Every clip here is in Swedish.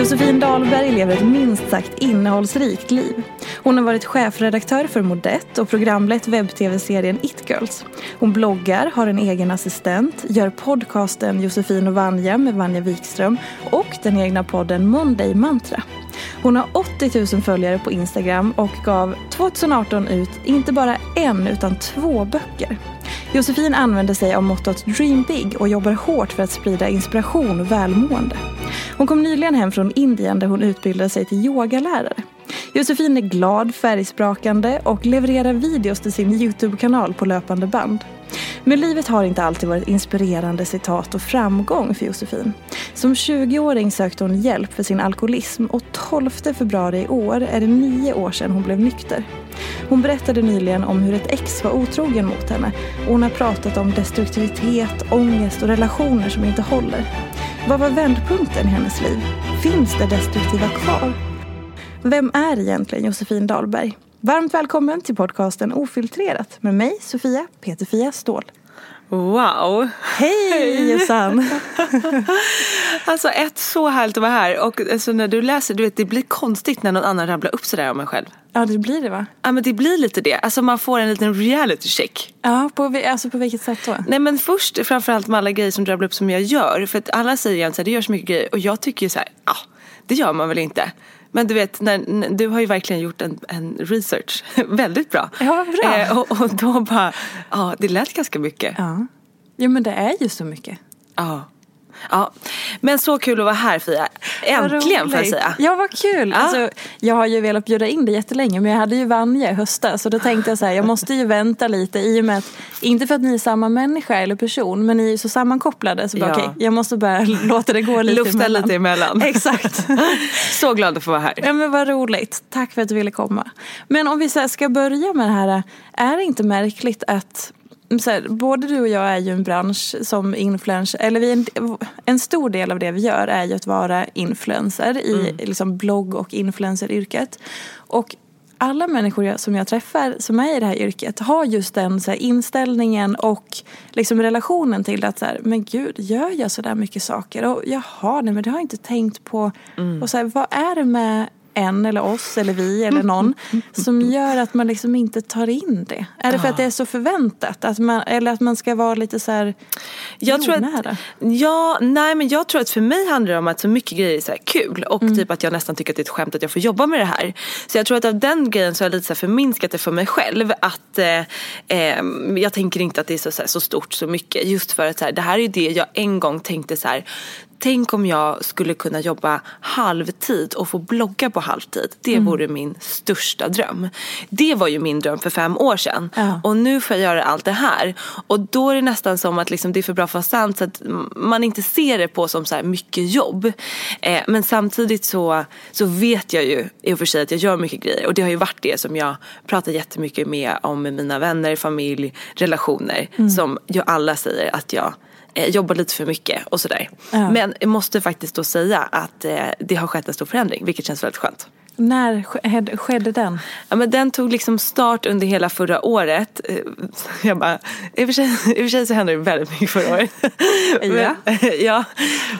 Josefin Dahlberg lever ett minst sagt innehållsrikt liv. Hon har varit chefredaktör för Modett och programlett webb-tv-serien It Girls. Hon bloggar, har en egen assistent, gör podcasten Josefin och Vanja med Vanja Wikström och den egna podden Monday Mantra. Hon har 80 000 följare på Instagram och gav 2018 ut inte bara en utan två böcker. Josefin använder sig av mottot Dream Big och jobbar hårt för att sprida inspiration och välmående. Hon kom nyligen hem från Indien där hon utbildade sig till yogalärare. Josefin är glad, färgsprakande och levererar videos till sin Youtube-kanal på löpande band. Men livet har inte alltid varit inspirerande citat och framgång för Josefin. Som 20-åring sökte hon hjälp för sin alkoholism och 12 februari i år är det nio år sedan hon blev nykter. Hon berättade nyligen om hur ett ex var otrogen mot henne och hon har pratat om destruktivitet, ångest och relationer som inte håller. Vad var vändpunkten i hennes liv? Finns det destruktiva kvar? Vem är egentligen Josefin Dahlberg? Varmt välkommen till podcasten Ofiltrerat med mig, Sofia Peterfia Ståhl. Wow! Hej Jossan! alltså ett så härligt att vara här och alltså, när du läser, du vet det blir konstigt när någon annan rabblar upp sådär om en själv. Ja det blir det va? Ja men det blir lite det, alltså man får en liten reality check. Ja, på, alltså på vilket sätt då? Nej men först framförallt med alla grejer som du rabblar upp som jag gör. För att alla säger att det görs mycket grejer och jag tycker ju så här, ja det gör man väl inte. Men du vet, när, du har ju verkligen gjort en, en research. Väldigt bra. Ja, bra. Eh, och, och då bara, ja det lät ganska mycket. Ja. ja, men det är ju så mycket. Ja. Ja, men så kul att vara här Fia. Äntligen får jag säga. Ja, vad kul. Ja. Alltså, jag har ju velat bjuda in dig jättelänge men jag hade ju Vanja i höstas. Så då tänkte jag så här, jag måste ju vänta lite i och med att, inte för att ni är samma människa eller person, men ni är så sammankopplade. Så bara, ja. okej, jag måste bara låta det gå lite Lufta emellan. lite emellan. Exakt. så glad att få vara här. Ja, men vad roligt. Tack för att du ville komma. Men om vi så ska börja med det här, är det inte märkligt att så här, både du och jag är ju en bransch som influencer, eller vi en, en, stor del av det vi gör är ju att vara influencer i mm. liksom blogg och influenceryrket. Och alla människor som jag träffar som är i det här yrket har just den så här, inställningen och liksom relationen till att så här, men gud, gör jag så där mycket saker? Och jaha, nej men det har jag inte tänkt på. Mm. Och så här, vad är det med en eller oss eller vi eller någon som gör att man liksom inte tar in det? Är det för att det är så förväntat? Att man, eller att man ska vara lite så här jag tror att, Ja, nej men jag tror att för mig handlar det om att så mycket grejer är så kul och mm. typ att jag nästan tycker att det är ett skämt att jag får jobba med det här. Så jag tror att av den grejen så har jag lite så förminskat det för mig själv att eh, eh, jag tänker inte att det är så, så, så stort så mycket just för att så här, det här är det jag en gång tänkte så här tänk om jag skulle kunna jobba halvtid och få blogga på halvtid. Det mm. vore min största dröm. Det var ju min dröm för fem år sedan. Ja. Och nu får jag göra allt det här. Och då är det nästan som att liksom det är för bra för att vara sant. Så att man inte ser det på som så här mycket jobb. Eh, men samtidigt så, så vet jag ju i och för sig att jag gör mycket grejer. Och det har ju varit det som jag pratar jättemycket med om med mina vänner, familj, relationer. Mm. Som ju alla säger att jag jobbar lite för mycket och sådär. Ja. Men jag måste faktiskt då säga att eh, det har skett en stor förändring vilket känns väldigt skönt. När sk- skedde den? Ja, men den tog liksom start under hela förra året. Eh, Jag bara, i och för sig, i och för sig så hände det väldigt mycket förra året. Ja. Men, ja.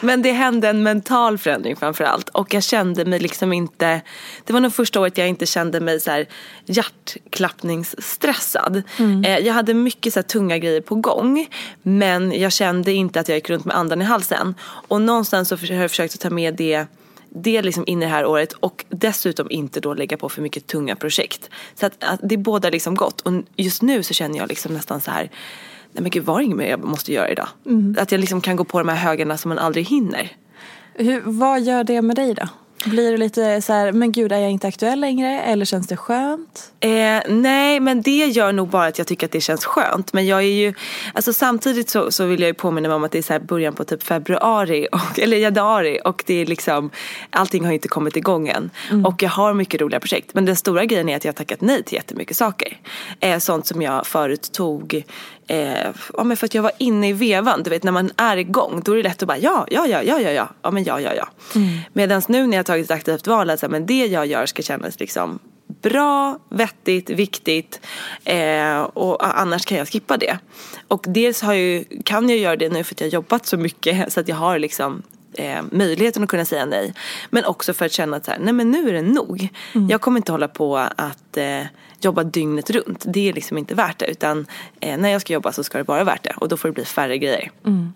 Men det hände en mental förändring framför allt. Och jag kände mig liksom inte, det var nog första året jag inte kände mig så här hjärtklappningsstressad. Eh, Jag hade mycket så här tunga grejer på gång. Men jag kände inte att jag gick runt med andan i halsen. Och någonstans så har jag försökt att ta med det det liksom in i det här året och dessutom inte då lägga på för mycket tunga projekt. Så att, att det är båda liksom gott. Och just nu så känner jag liksom nästan så här, nej men gud var det inget mer jag måste göra idag? Att jag liksom kan gå på de här högarna som man aldrig hinner. Hur, vad gör det med dig då? Blir du lite så här, men gud är jag inte aktuell längre? Eller känns det skönt? Eh, nej, men det gör nog bara att jag tycker att det känns skönt. Men jag är ju, alltså samtidigt så, så vill jag ju påminna mig om att det är så början på typ februari, och, eller januari och det är liksom, allting har inte kommit igång än. Och jag har mycket roliga projekt. Men den stora grejen är att jag har tackat nej till jättemycket saker. Eh, sånt som jag förut tog Eh, ja, men för att jag var inne i vevan, du vet när man är igång då är det lätt att bara ja, ja, ja, ja, ja, ja, ja men ja, ja, ja. Medan nu när jag tagit ett aktivt val att så här, men det jag gör ska kännas liksom bra, vettigt, viktigt eh, och annars kan jag skippa det. Och dels har jag, kan jag göra det nu för att jag har jobbat så mycket så att jag har liksom eh, möjligheten att kunna säga nej. Men också för att känna att så här, nej men nu är det nog. Jag kommer inte hålla på att eh, jobba dygnet runt. Det är liksom inte värt det. Utan eh, när jag ska jobba så ska det vara värt det. Och då får det bli färre grejer. Mm.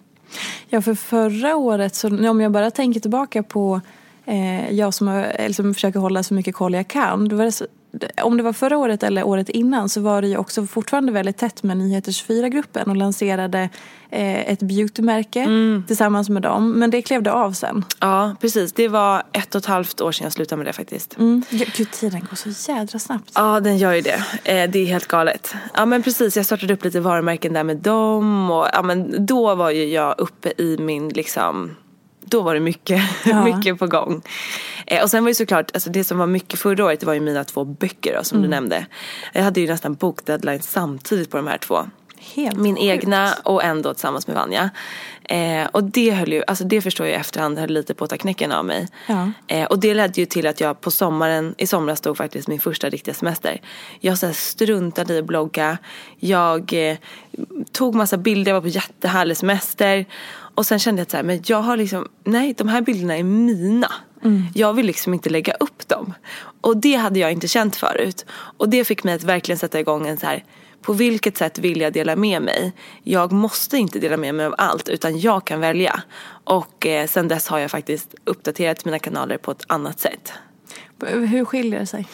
Ja, för förra året, så om jag bara tänker tillbaka på eh, jag som, har, försöker hålla så mycket koll jag kan. Då var det så, om det var förra året eller året innan så var det ju också fortfarande väldigt tätt med Nyheter 24-gruppen och lanserade eh, ett beautymärke tillsammans med dem. Men det klevde av sen. Ja, precis. Det var ett och ett halvt år sedan jag slutade med det faktiskt. Mm. Gud, tiden går så jädra snabbt. Ja, den gör ju det. Eh, det är helt galet. Ja, men precis. Jag startade upp lite varumärken där med dem. Och, ja, men då var ju jag uppe i min liksom... Då var det mycket, Ja. mycket på gång. Eh, och sen var det såklart, alltså det som var mycket förra året det var ju mina två böcker då, som du nämnde. Jag hade ju nästan bokdeadline samtidigt på de här två. Helt Min sjukt. egna och en då tillsammans med Vanja. Eh, och det höll ju, alltså det förstår jag i efterhand höll lite på att ta knäcken av mig. Ja. Eh, och det ledde ju till att jag på sommaren, i somras stod faktiskt min första riktiga semester. Jag så här struntade i att blogga. Jag eh, tog massa bilder, jag var på jättehärlig semester. Och sen kände jag att så här, men jag har liksom, nej de här bilderna är mina. Jag vill liksom inte lägga upp dem. Och det hade jag inte känt förut. Och det fick mig att verkligen sätta igång en så här på vilket sätt vill jag dela med mig? Jag måste inte dela med mig av allt utan jag kan välja. Och eh, sen dess har jag faktiskt uppdaterat mina kanaler på ett annat sätt. Hur skiljer det sig?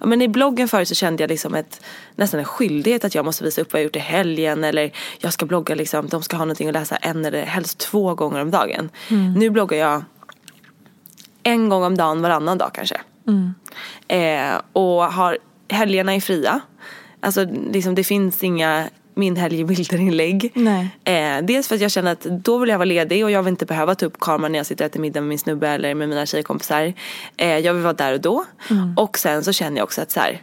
Ja, men I bloggen förut så kände jag liksom ett, nästan en skyldighet att jag måste visa upp vad jag gjort i helgen. Eller jag ska blogga, liksom, de ska ha någonting att läsa en eller helst två gånger om dagen. Nu bloggar jag en gång om dagen varannan dag kanske. Eh, och har, helgerna är fria. Alltså liksom, det finns inga min helg i bilderinlägg. Eh, dels för att jag känner att då vill jag vara ledig och jag vill inte behöva ta upp kameran när jag sitter och äter middag med min snubbe eller med mina tjejkompisar. Eh, jag vill vara där och då. Och sen så känner jag också att så här,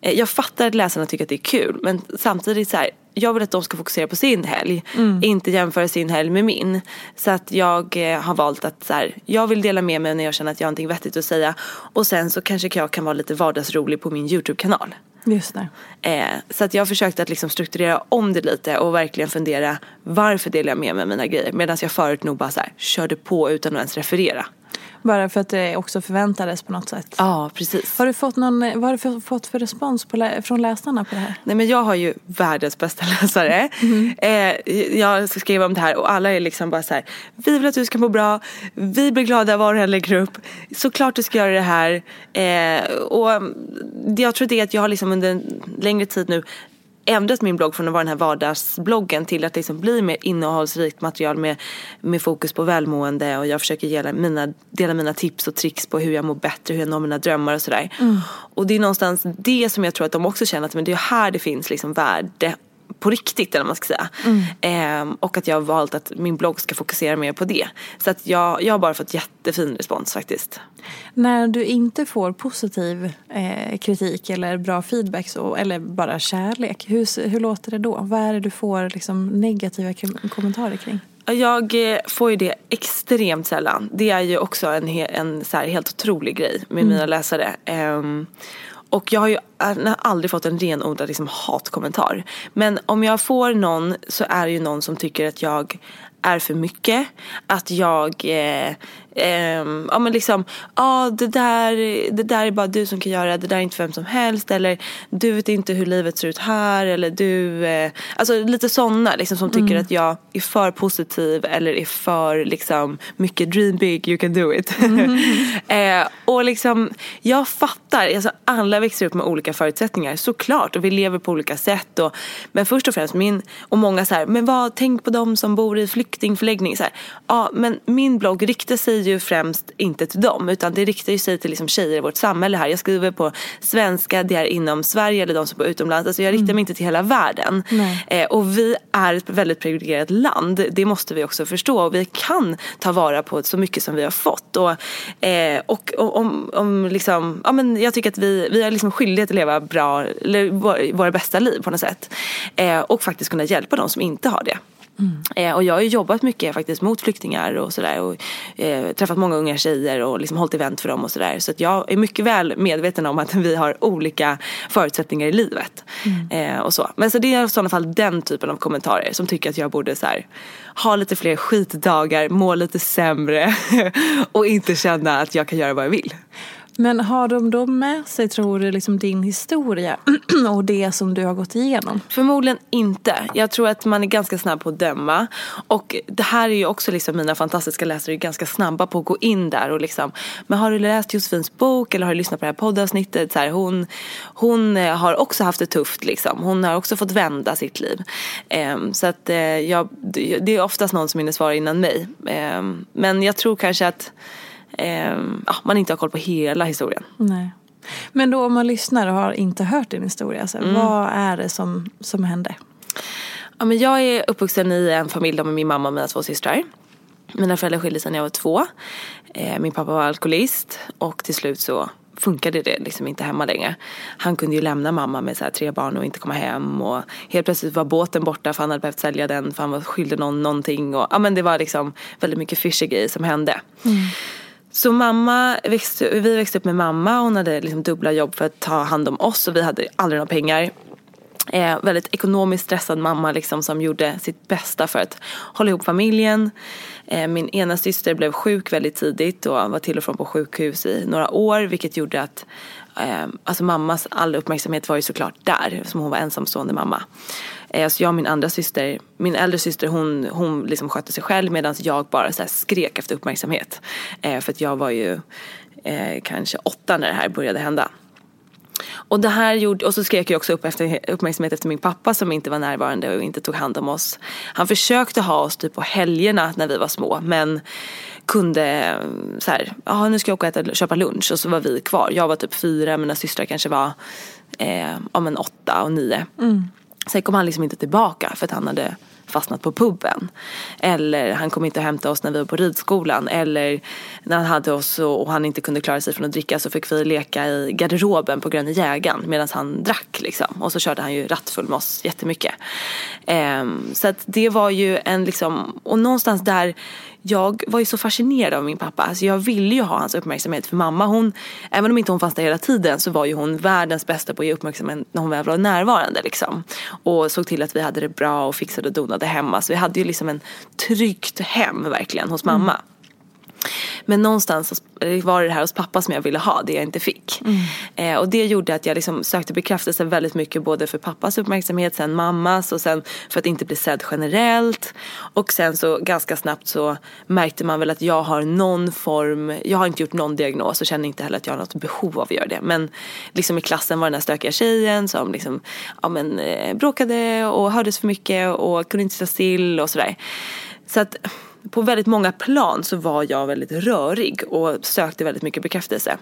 eh, jag fattar att läsarna tycker att det är kul men samtidigt så här, jag vill att de ska fokusera på sin helg. Inte jämföra sin helg med min. Så att jag eh, har valt att så här, jag vill dela med mig när jag känner att jag har någonting vettigt att säga. Och sen så kanske jag kan vara lite vardagsrolig på min YouTube-kanal. Just det. Eh, så att jag försökte att liksom strukturera om det lite och verkligen fundera varför delar jag med mig av mina grejer. Medan jag förut nog bara så här, körde på utan att ens referera. Bara för att det också förväntades på något sätt. Ja, precis. Har du fått någon, vad har du för, fått för respons på, från läsarna på det här? Nej men jag har ju världens bästa läsare. Eh, jag skriva om det här och alla är liksom bara så här. Vi vill att du ska må bra. Vi blir glada var du än lägger upp. Såklart du ska göra det här. Eh, och mm, jag tror det är att jag har liksom under en längre tid nu ändrat min blogg från att vara den här vardagsbloggen till att liksom bli mer innehållsrikt material med, med fokus på välmående och jag försöker dela mina, dela mina tips och tricks på hur jag mår bättre, hur jag når mina drömmar och sådär. Och det är någonstans det som jag tror att de också känner att men det är här det finns liksom värde på riktigt eller vad man ska säga. Ehm, och att jag har valt att min blogg ska fokusera mer på det. Så att jag, jag har bara fått jättefin respons faktiskt. När du inte får positiv eh, kritik eller bra feedback så, eller bara kärlek, hur, hur låter det då? Vad är det du får liksom, negativa kom- kommentarer kring? Jag eh, får ju det extremt sällan. Det är ju också en, en så helt otrolig grej med mina läsare. Um, och jag har ju äh, aldrig fått en renodlad liksom, hatkommentar. Men om jag får någon så är det ju någon som tycker att jag är för mycket. Att jag eh, eh, ja men liksom, ja ah, det, där, det där är bara du som kan göra det, där är inte vem som helst. Eller du vet inte hur livet ser ut här. Eller du, eh, alltså lite sådana liksom, som tycker mm. att jag är för positiv eller är för liksom, mycket dream big, you can do it. Mm. eh, och liksom, jag fattar, alltså, alla växer upp med olika förutsättningar såklart och vi lever på olika sätt. Och, men först och främst, min, och många så här, men vad, tänk på de som bor i flyktingförläggning. Så här, ja, men min blogg riktar sig ju främst inte till dem utan det riktar ju sig till liksom tjejer i vårt samhälle här. Jag skriver på svenska, det är inom Sverige eller de som bor utomlands. Alltså jag riktar mig mm. inte till hela världen. Eh, och vi är ett väldigt privilegierat land. Det måste vi också förstå. Och vi kan ta vara på så mycket som vi har fått. Och, eh, och, om, om liksom, ja, men jag tycker att vi, vi har liksom skyldighet att leva bra, våra bästa liv på något sätt. Eh, och faktiskt kunna hjälpa de som inte har det. Mm. Eh, och jag har ju jobbat mycket faktiskt mot flyktingar och sådär. Och eh, träffat många unga tjejer och liksom hållit event för dem och sådär. Så att jag är mycket väl medveten om att vi har olika förutsättningar i livet. Mm. Eh, och så. Men så det är i sådana fall den typen av kommentarer som tycker att jag borde så här, ha lite fler skitdagar, må lite sämre och inte känna att jag kan göra vad jag vill. Men har de då med sig, tror du, liksom din historia och det som du har gått igenom? Förmodligen inte. Jag tror att man är ganska snabb på att döma. Och det här är ju också liksom mina fantastiska läsare är ganska snabba på att gå in där och liksom, men har du läst Josefins bok eller har du lyssnat på det här poddavsnittet? Så här, hon, hon eh, har också haft det tufft liksom. Hon har också fått vända sitt liv. Um, så att uh, jag, det är oftast någon som hinner svara innan mig. Um, men jag tror kanske att eh, man inte har koll på hela historien. Nej. Men då om man lyssnar och har inte hört din historia, så mm. vad är det som, som hände? Ja, men jag är uppvuxen i en familj med min mamma och mina två systrar. Mina föräldrar skilde sig när jag var två. Eh, min pappa var alkoholist och till slut så funkade det liksom inte hemma längre. Han kunde ju lämna mamma med så tre barn och inte komma hem och helt plötsligt var båten borta för han hade behövt sälja den för han var skyldig någon någonting och ja men det var liksom väldigt mycket fishy grejer som hände. Mm. Så mamma växte, vi växte upp med mamma. Hon hade liksom dubbla jobb för att ta hand om oss och vi hade aldrig några pengar. Eh, väldigt ekonomiskt stressad mamma liksom, som gjorde sitt bästa för att hålla ihop familjen. Eh, min ena syster blev sjuk väldigt tidigt och var till och från på sjukhus i några år vilket gjorde att eh, alltså mammas all uppmärksamhet var ju såklart där som hon var ensamstående mamma. Eh, så jag och min andra syster, min äldre syster hon, hon liksom skötte sig själv medan jag bara så skrek efter uppmärksamhet. Eh, för att jag var ju eh, kanske åtta när det här började hända. Och det här gjorde, och så skrek jag också upp efter, uppmärksamhet efter min pappa som inte var närvarande och inte tog hand om oss. Han försökte ha oss typ på helgerna när vi var små men kunde eh, så här, ja nu ska jag åka och äta, köpa lunch och så var vi kvar. Jag var typ fyra, mina systrar kanske var eh, ja, men åtta och nio. Mm. Sen kom han liksom inte tillbaka för att han hade fastnat på puben. Eller han kom inte och hämtade oss när vi var på ridskolan. Eller när han hade oss och han inte kunde klara sig från att dricka så fick vi leka i garderoben på Gröna jägaren medan han drack liksom. Och så körde han ju rattfull med oss jättemycket. Um, så att det var ju en liksom, och någonstans där jag var ju så fascinerad av min pappa. Alltså jag ville ju ha hans uppmärksamhet för mamma hon, även om inte hon fanns där hela tiden så var ju hon världens bästa på att ge uppmärksamhet när hon väl var närvarande liksom. Och såg till att vi hade det bra och fixade och donade hemma. Så vi hade ju liksom en tryggt hem verkligen hos mamma. Mm. Men någonstans var det här hos pappa som jag ville ha, det jag inte fick. Mm. Eh, och det gjorde att jag liksom sökte bekräftelse väldigt mycket både för pappas uppmärksamhet, sen mammas och sen för att inte bli sedd generellt. Och sen så ganska snabbt så märkte man väl att jag har någon form, jag har inte gjort någon diagnos och känner inte heller att jag har något behov av att göra det. Men liksom i klassen var den här stökiga tjejen som liksom, ja men eh, bråkade och hördes för mycket och kunde inte sitta still och sådär. Så att på väldigt många plan så var jag väldigt rörig och sökte väldigt mycket bekräftelse.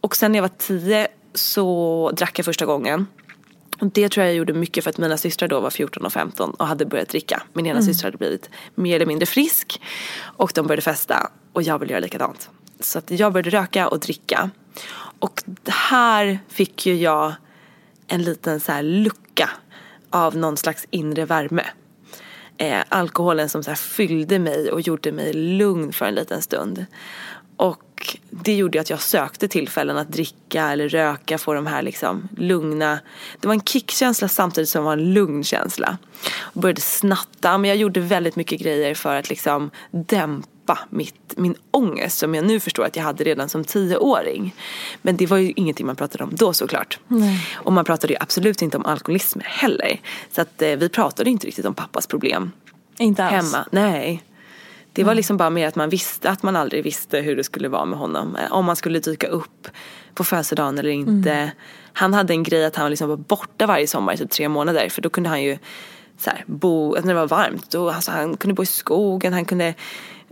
Och sen när jag var tio så drack jag första gången. Det tror jag gjorde mycket för att mina systrar då var 14 och 15 och hade börjat dricka. Min ena mm. syster hade blivit mer eller mindre frisk och de började festa och jag ville göra likadant. Så att jag började röka och dricka. Och här fick ju jag en liten så lucka av någon slags inre värme eh, alkoholen som så här fyllde mig och gjorde mig lugn för en liten stund. Och det gjorde att jag sökte tillfällen att dricka eller röka, få de här liksom lugna. Det var en kickkänsla samtidigt som det var en lugn känsla. Jag började snatta, men jag gjorde väldigt mycket grejer för att liksom dämpa mitt, min ångest som jag nu förstår att jag hade redan som tioåring. Men det var ju ingenting man pratade om då såklart. Nej. Och man pratade ju absolut inte om alkoholism heller. Så att eh, vi pratade inte riktigt om pappas problem. Inte alls? Hemma, nej. Det var liksom bara mer att man visste att man aldrig visste hur det skulle vara med honom. Eh, om man skulle dyka upp på födelsedagen eller inte. Mm. Han hade en grej att han liksom var borta varje sommar i typ tre månader. För då kunde han ju så här, bo, när det var varmt, då, alltså, han kunde bo i skogen, han kunde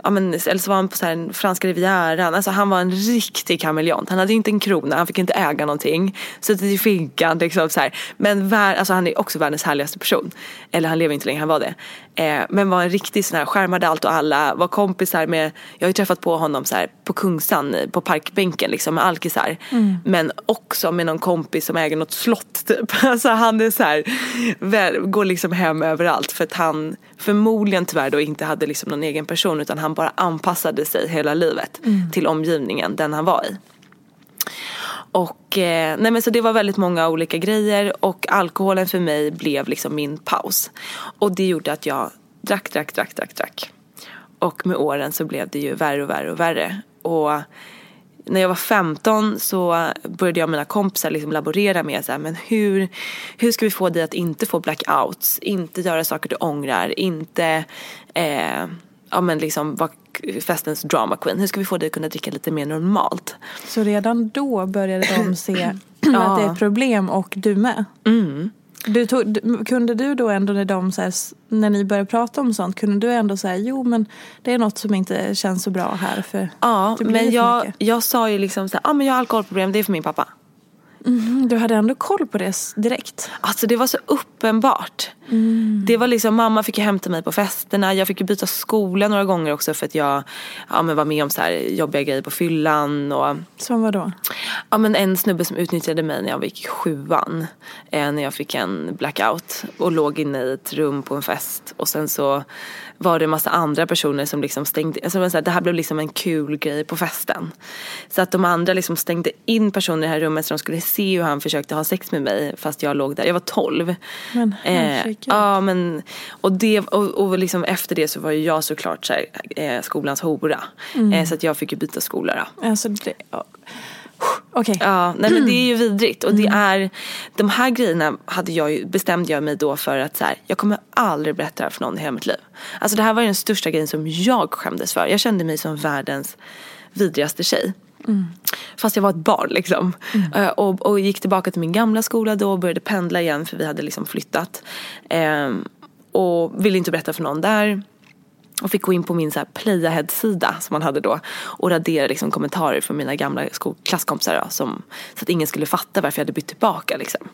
ja, men, eller så var han på så här, franska rivieran. Alltså, han var en riktig kameleont. Han hade inte en krona, han fick inte äga någonting. Suttit i finkan liksom så här. Men vär, alltså, han är också världens härligaste person. Eller han lever inte längre, han var det. Eh, men var en riktig sån här, skärmade allt och alla. Var kompisar med, jag har ju träffat på honom så här, på Kungsan på parkbänken liksom med alkisar. Mm. Men också med någon kompis som äger något slott typ. Alltså han är så här, väl, går liksom hem överallt för att han förmodligen tyvärr då inte hade liksom någon egen person utan han bara anpassade sig hela livet mm. till omgivningen den han var i. Och eh, nej men så det var väldigt många olika grejer och alkoholen för mig blev liksom min paus. Och det gjorde att jag drack, drack, drack, drack, drack. Och med åren så blev det ju värre och värre och värre. Och när jag var 15 så började jag och mina kompisar liksom laborera med så här, men hur, hur ska vi få dig att inte få blackouts, inte göra saker du ångrar, inte eh, ja, men liksom vara festens drama queen. Hur ska vi få dig att kunna dricka lite mer normalt? Så redan då började de se ja. att det är ett problem och du med? Mm. Du tog, kunde du då ändå när, de, så här, när ni började prata om sånt, kunde du ändå säga jo men det är något som inte känns så bra här för Ja, men jag, jag sa ju liksom så här, ah, men jag har alkoholproblem, det är för min pappa. Mm, du hade ändå koll på det direkt? Alltså det var så uppenbart. Mm. Det var liksom, mamma fick ju hämta mig på festerna. Jag fick ju byta skola några gånger också för att jag ja, men var med om så här jobbiga grejer på fyllan. Och, som vadå? Ja men en snubbe som utnyttjade mig när jag gick sjuan. Eh, när jag fick en blackout och låg inne i ett rum på en fest. Och sen så var det en massa andra personer som liksom stängde, alltså det här blev liksom en kul grej på festen. Så att de andra liksom stängde in personer i det här rummet så de skulle se hur han försökte ha sex med mig fast jag låg där. Jag var tolv. Men eh, Ja men och, det, och, och liksom efter det så var ju jag såklart så här, eh, skolans hora. Mm. Eh, så att jag fick ju byta skola då. Alltså det, ja. Okay. Ja, nej men det är ju vidrigt och det mm. är de här grejerna hade jag bestämde jag mig då för att så här, jag kommer aldrig berätta det här för någon i hela mitt liv. Alltså det här var den största grejen som jag skämdes för. Jag kände mig som världens vidrigaste tjej. Mm. Fast jag var ett barn liksom. Mm. Uh, och, och, gick tillbaka till min gamla skola då och började pendla igen för vi hade liksom flyttat. Um, och ville inte berätta för någon där. Och fick gå in på min så här Playahead-sida som man hade då och radera liksom kommentarer från mina gamla klasskompisar då, som, så att ingen skulle fatta varför jag hade bytt tillbaka. Liksom.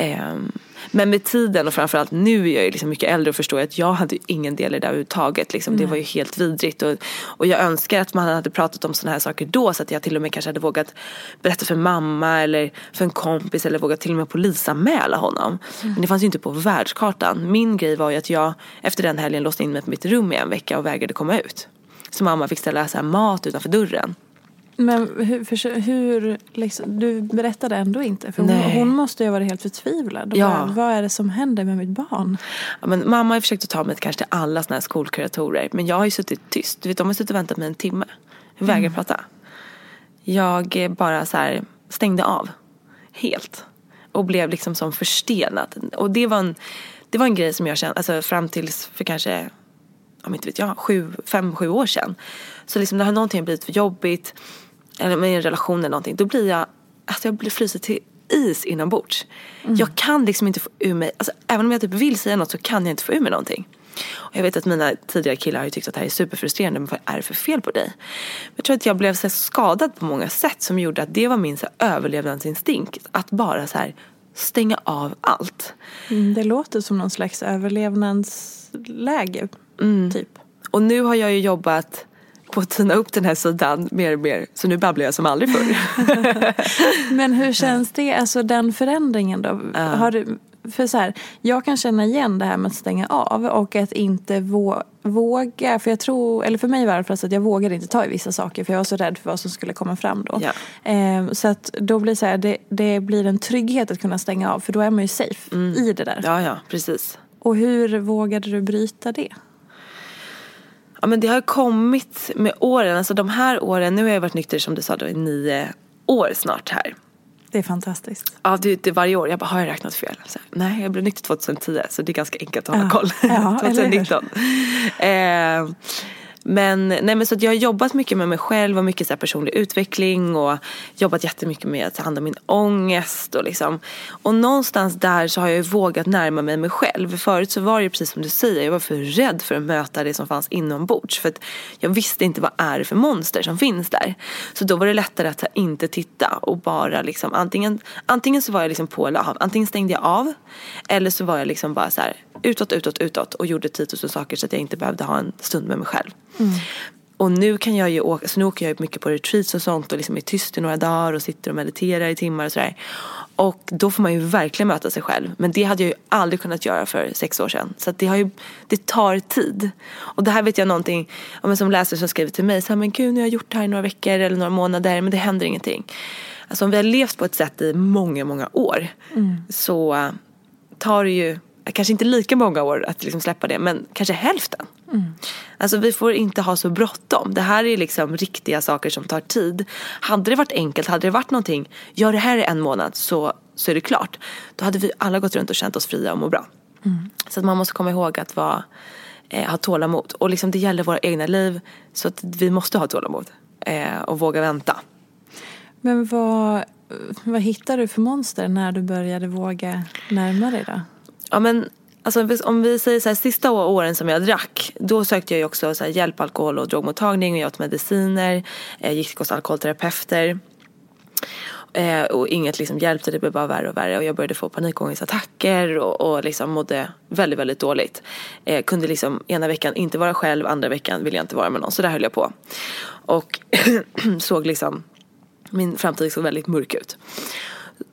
Um, men med tiden och framförallt nu är jag liksom mycket äldre och förstår att jag hade ingen del i det överhuvudtaget. Liksom. Det var ju helt vidrigt. Och, och jag önskar att man hade pratat om sådana här saker då så att jag till och med kanske hade vågat berätta för mamma eller för en kompis eller vågat till och med polisanmäla honom. Mm. Men det fanns ju inte på världskartan. Min grej var ju att jag efter den helgen låste in mig på mitt rum i en vecka och vägrade komma ut. Så mamma fick ställa så mat utanför dörren. Men hur, för, hur liksom, du berättade ändå inte? För hon, hon, måste ju ha varit helt förtvivlad. Ja. Bara, vad är det som händer med mitt barn? Ja, men mamma har försökt att ta mig kanske till alla såna här skolkuratorer. Men jag har ju suttit tyst. Du vet, de har suttit och väntat mig en timme. Jag vägrar mm. prata. Jag bara så här, stängde av. Helt. Och blev liksom som förstenad. Och det var en, det var en grej som jag kände, alltså fram tills för kanske om inte vet jag, sju, fem, sju år sedan. Så liksom någonting har blivit för jobbigt eller med en relation eller någonting, då blir jag, alltså jag blir fryser till is inombords. Mm. Jag kan liksom inte få ur mig, alltså även om jag typ vill säga något så kan jag inte få ur mig någonting. Och jag vet att mina tidigare killar har ju tyckt att det här är superfrustrerande, men vad är det för fel på dig? Jag tror att jag blev så skadad på många sätt som gjorde att det var min så överlevnadsinstinkt. Att bara så här stänga av allt. Mm, det låter som någon slags överlevnadsläge, mm. typ. Och nu har jag ju jobbat på att tina upp den här sidan mer och mer. Så nu babblar jag som aldrig förr. Men hur känns det, alltså den förändringen då? Uh. Har du, för så här, jag kan känna igen det här med att stänga av och att inte vå våga. För jag tror, eller för mig var det att jag vågade inte ta i vissa saker för jag var så rädd för vad som skulle komma fram då. Ja. Eh, så att då blir så här, det, det blir en trygghet att kunna stänga av för då är man ju safe i det där. Ja, ja, precis. Och hur vågade du bryta det? Ja, men det har kommit med åren. Alltså de här åren, nu har jag varit nykter som du sa då i nio år snart här. Det är fantastiskt. Ja, det, det varje år. Jag bara, har jag räknat fel? Så, nej, jag blev nykter 2010 så det är ganska enkelt att hålla Ja. koll. Ja, eller hur? 2019. Men, nej, men så att jag har jobbat mycket med mig själv och mycket så här personlig utveckling och jobbat jättemycket med att ta hand om min ångest och liksom. Och någonstans där så har jag ju vågat närma mig mig själv. Förut så var det ju precis som du säger, jag var för rädd för att möta det som fanns inombords. För att jag visste inte vad är det för monster som finns där. Så då var det lättare att inte titta och bara liksom antingen, antingen så var jag liksom på eller av. Antingen stängde jag av eller så var jag liksom bara så här utåt, utåt, utåt och gjorde tiotusen saker så att jag inte behövde ha en stund med mig själv. Och nu kan jag ju åka, så nu åker jag mycket på retreats och sånt och liksom är tyst i några dagar och sitter och mediterar i timmar och sådär. Och då får man ju verkligen möta sig själv. Men det hade jag ju aldrig kunnat göra för sex år sedan. Så det, har ju, det tar tid. Och det här vet jag någonting, ja, men som läsare som skriver till mig, så här, men gud nu har jag gjort det här i några veckor eller några månader men det händer ingenting. Alltså om vi har levt på ett sätt i många, många år så äh, tar det ju kanske inte lika många år att liksom släppa det men kanske hälften. Alltså vi får inte ha så bråttom. Det här är liksom riktiga saker som tar tid. Hade det varit enkelt, hade det varit någonting, gör det här i en månad så, så är det klart. Då hade vi alla gått runt och känt oss fria och må bra. Så att man måste komma ihåg att vara, eh, ha tålamod. Och liksom det gäller våra egna liv så att vi måste ha tålamod. Eh, och våga vänta. Men vad, vad hittar du för monster när du började våga närma dig då? Ja men alltså, om vi säger så här, sista åren som jag drack. Då sökte jag ju också så här, hjälp, alkohol och drogmottagning. Och jag åt mediciner. Eh, gick hos alkoholterapeuter. Eh, och inget liksom hjälpte, det blev bara värre och värre. Och jag började få panikångestattacker och, och liksom mådde väldigt, väldigt dåligt. Eh, kunde liksom ena veckan inte vara själv, andra veckan ville jag inte vara med någon. Så där höll jag på. Och såg liksom, min framtid såg väldigt mörk ut.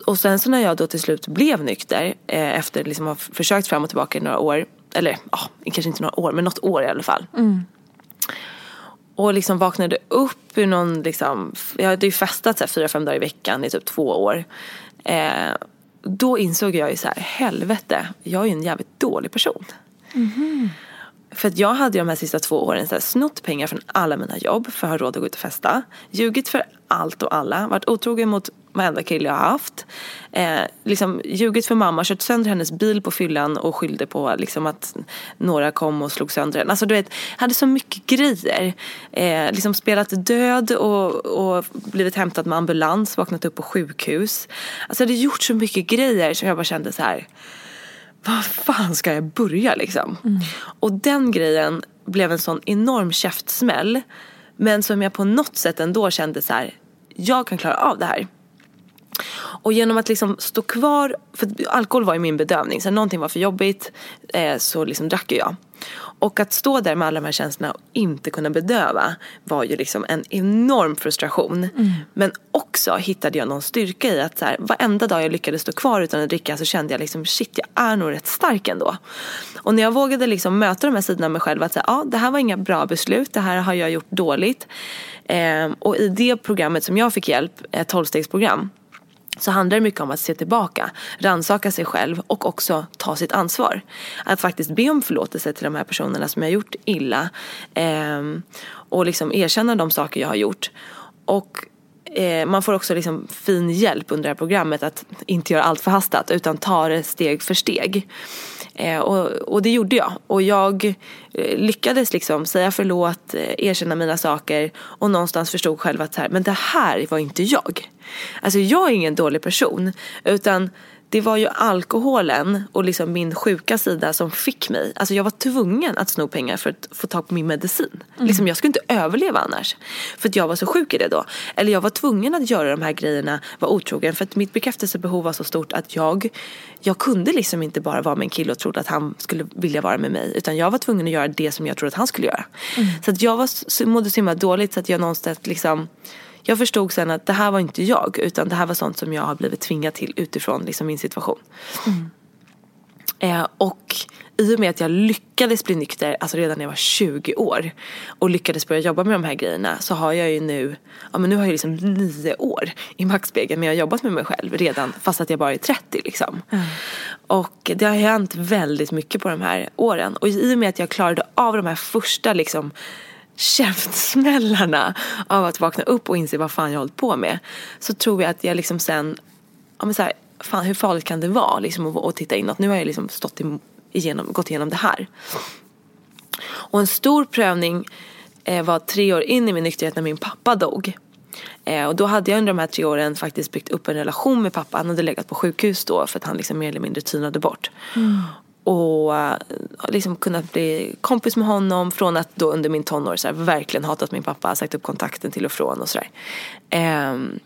Och sen så när jag då till slut blev nykter eh, efter liksom ha f- försökt fram och tillbaka i några år. Eller ja, kanske inte några år men något år i alla fall. Och liksom vaknade upp ur någon liksom, jag hade ju festat så här fyra, fem dagar i veckan i typ två år. Eh, då insåg jag ju så här, helvete, jag är ju en jävligt dålig person. För att jag hade ju de här sista två åren så här, snott pengar från alla mina jobb för att ha råd att gå ut och festa. Ljugit för allt och alla. Varit otrogen mot varenda kille jag har haft. Eh, liksom ljugit för mamma, kört sönder hennes bil på fyllan och skyllde på liksom, att några kom och slog sönder den. Alltså du vet, hade så mycket grejer. Eh, liksom spelat död och, och blivit hämtad med ambulans, vaknat upp på sjukhus. Alltså jag hade gjort så mycket grejer som jag bara kände så här vad fan ska jag börja liksom? Och den grejen blev en sån enorm käftsmäll. Men som jag på något sätt ändå kände så här, jag kan klara av det här. Och genom att liksom stå kvar, för alkohol var ju min bedövning, så någonting var för jobbigt eh, så liksom drack ju jag. Och att stå där med alla de här känslorna och inte kunna bedöva var ju liksom en enorm frustration. Men också hittade jag någon styrka i att så här, varenda dag jag lyckades stå kvar utan att dricka så kände jag liksom shit jag är nog rätt stark ändå. Och när jag vågade liksom möta de här sidorna av mig själv att säga ja det här var inga bra beslut, det här har jag gjort dåligt. Eh, och i det programmet som jag fick hjälp, ett tolvstegsprogram så handlar det mycket om att se tillbaka, rannsaka sig själv och också ta sitt ansvar. Att faktiskt be om förlåtelse till de här personerna som jag har gjort illa eh, och liksom erkänna de saker jag har gjort. Och eh, man får också liksom fin hjälp under det här programmet att inte göra allt förhastat utan ta det steg för steg. Eh, och, och det gjorde jag. Och jag eh, lyckades liksom säga förlåt, eh, erkänna mina saker och någonstans förstod själv att så här, men det här var inte jag. Alltså jag är ingen dålig person utan det var ju alkoholen och liksom min sjuka sida som fick mig. Alltså jag var tvungen att sno pengar för att få tag på min medicin. Liksom jag skulle inte överleva annars. För att jag var så sjuk i det då. Eller jag var tvungen att göra de här grejerna, vara otrogen. För att mitt bekräftelsebehov var så stort att jag, jag kunde liksom inte bara vara med en kille och trodde att han skulle vilja vara med mig. Utan jag var tvungen att göra det som jag trodde att han skulle göra. Så att jag var, mådde så himla dåligt så att jag någonstans liksom jag förstod sen att det här var inte jag utan det här var sånt som jag har blivit tvingad till utifrån liksom min situation. Eh, och i och med att jag lyckades bli nykter, alltså redan när jag var 20 år och lyckades börja jobba med de här grejerna så har jag ju nu, ja men nu har jag liksom nio år i Backspegeln men jag har jobbat med mig själv redan fast att jag bara är 30 liksom. Mm. Och det har hänt väldigt mycket på de här åren och i och med att jag klarade av de här första liksom käftsmällarna av att vakna upp och inse vad fan jag hållit på med. Så tror jag att jag liksom sen, ja men så här, fan hur farligt kan det vara liksom att, att titta inåt. Nu har jag liksom stått igenom, gått igenom det här. Och en stor prövning eh, var tre år in i min nykterhet när min pappa dog. Eh, och då hade jag under de här tre åren faktiskt byggt upp en relation med pappa. Han hade legat på sjukhus då för att han liksom mer eller mindre tynade bort. Mm. Och eh, liksom kunnat bli kompis med honom från att då under min tonår så här, verkligen hatat min pappa, sagt upp kontakten till och från och sådär. Um,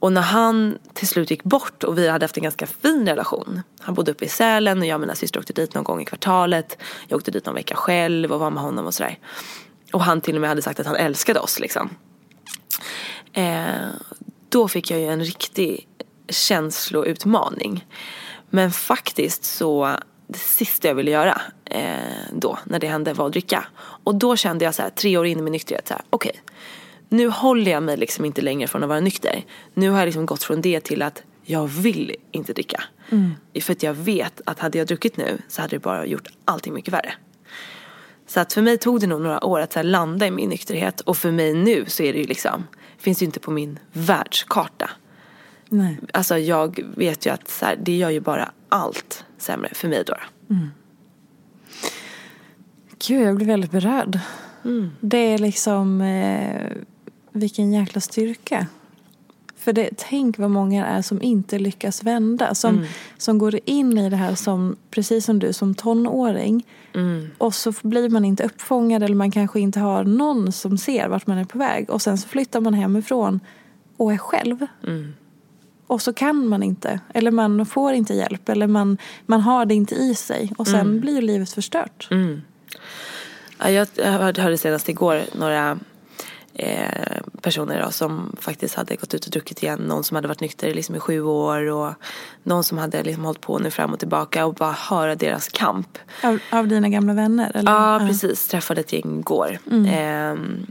och när han till slut gick bort och vi hade haft en ganska fin relation. Han bodde uppe i Sälen och jag och mina systrar åkte dit någon gång i kvartalet. Jag åkte dit någon vecka själv och var med honom och sådär. Och han till och med hade sagt att han älskade oss liksom. Eh, då fick jag ju en riktig känsloutmaning. Men faktiskt så, det sista jag ville göra eh, då när det hände var att dricka. Och då kände jag så här, tre år in i min nykterhet, okej. Okay, nu håller jag mig liksom inte längre från att vara nykter. Nu har jag liksom gått från det till att jag vill inte dricka. Mm. För att jag vet att hade jag druckit nu så hade det bara gjort allting mycket värre. Så att för mig tog det nog några år att så landa i min nykterhet och för mig nu så är det ju liksom, finns det ju inte på min världskarta. Nej. Alltså jag vet ju att så här, det gör ju bara allt sämre för mig då. Mm. Gud, jag blir väldigt berörd. Mm. Det är liksom eh, vilken jäkla styrka. För det, tänk vad många är som inte lyckas vända. Som, mm. som går in i det här som, precis som du, som tonåring. Mm. Och så blir man inte uppfångad eller man kanske inte har någon som ser vart man är på väg. Och sen så flyttar man hemifrån och är själv. Mm. Och så kan man inte, eller man får inte hjälp, eller man, man har det inte i sig. Och sen mm. blir livet förstört. Mm. Ja, jag hörde senast igår några eh, personer då, som faktiskt hade gått ut och druckit igen. Någon som hade varit nykter liksom i sju år och någon som hade liksom hållit på nu fram och tillbaka och bara höra deras kamp. Av, av dina gamla vänner? Eller? Ja, precis. Träffade ett gäng igår. Mm. Eh,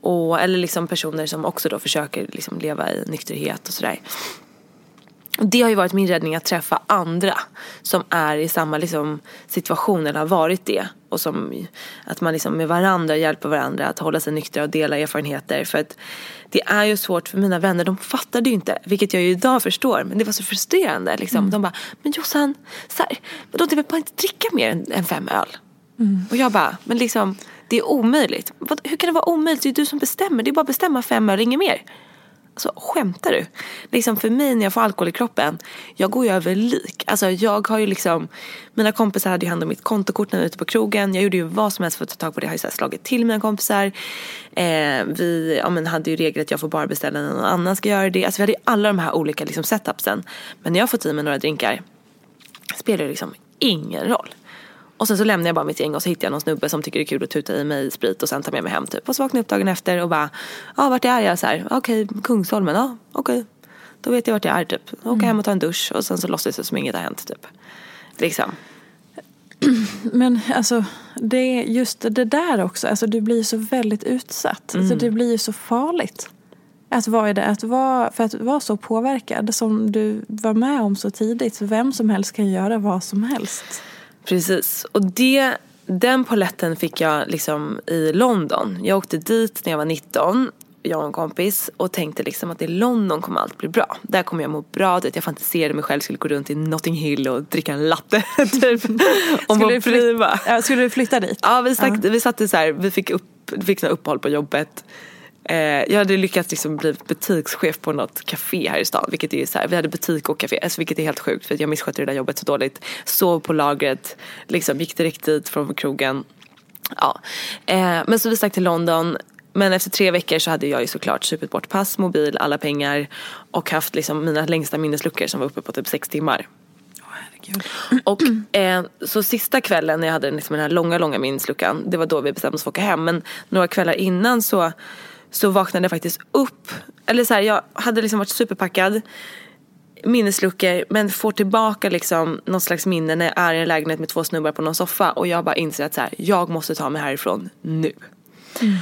och, eller liksom personer som också då försöker liksom leva i nykterhet och sådär. Det har ju varit min räddning att träffa andra som är i samma liksom, situation eller har varit det. Och som, att man liksom med varandra hjälper varandra att hålla sig nyktra och dela erfarenheter. För att det är ju svårt för mina vänner, de fattade ju inte, vilket jag ju idag förstår. Men det var så frustrerande liksom. Mm. De bara, men Jossan, så här, de vill bara inte dricka mer än, än fem öl. Mm. Och jag bara, men liksom det är omöjligt. Hur kan det vara omöjligt? Det är du som bestämmer. Det är bara att bestämma fem öre, inget mer. Alltså skämtar du? Liksom för mig när jag får alkohol i kroppen, jag går ju över lik. Alltså jag har ju liksom, mina kompisar hade ju hand om mitt kontokort när jag var ute på krogen. Jag gjorde ju vad som helst för att ta tag på det. Jag har ju så slagit till mina kompisar. Eh, vi ja, men hade ju regler att jag får bara beställa när någon annan ska göra det. Alltså vi hade ju alla de här olika liksom, setupsen. Men när jag fått i mig några drinkar spelar det liksom ingen roll. Och sen så lämnar jag bara mitt gäng och så hittar jag någon snubbe som tycker det är kul att tuta i mig sprit och sen tar med mig hem typ. Och så vaknar jag upp dagen efter och bara, ja vart är jag? Så här, okej, okay, Kungsholmen, ja okej. Okay. Då vet jag vart jag är typ. Åka mm. hem och ta en dusch och sen så låtsas jag som inget har hänt typ. Liksom. Men alltså, det är just det där också. Alltså, du blir så väldigt utsatt. Alltså, mm. Alltså, det blir ju så farligt. Att vara det, att vara, för att vara så påverkad som du var med om så tidigt. Vem som helst kan göra vad som helst. Precis. Och det, den poletten fick jag liksom i London. Jag åkte dit när jag var 19 jag och en kompis och tänkte liksom att i London kommer allt bli bra. Där kommer jag må bra. Jag fantiserade mig själv skulle gå runt i Notting Hill och dricka en latte. typ. skulle, du flytta, ja, skulle du flytta dit? Ja, vi, stack, uh. vi satte så här, vi fick, upp, fick uppehåll på jobbet. Eh, jag hade lyckats liksom bli butikschef på något café här i stan. Vilket är så här, vi hade butik och café, alltså, vilket är helt sjukt för jag misskötte det där jobbet så dåligt. Sov på lagret, liksom, gick direkt dit från krogen. Ja. Eh, men så vi stack till London. Men efter tre veckor så hade jag ju såklart supit bort pass, mobil, alla pengar och haft liksom mina längsta minnesluckor som var uppe på typ sex timmar. Och eh, så sista kvällen när jag hade liksom den här långa, långa minnesluckan, det var då vi bestämde oss för att åka hem. Men några kvällar innan så så vaknade jag faktiskt upp. Eller så här, jag hade liksom varit superpackad. minnesluckor men får tillbaka liksom någon slags minne när jag är i en lägenhet med två snubbar på någon soffa och jag bara inser att så här, jag måste ta mig härifrån nu. Mm.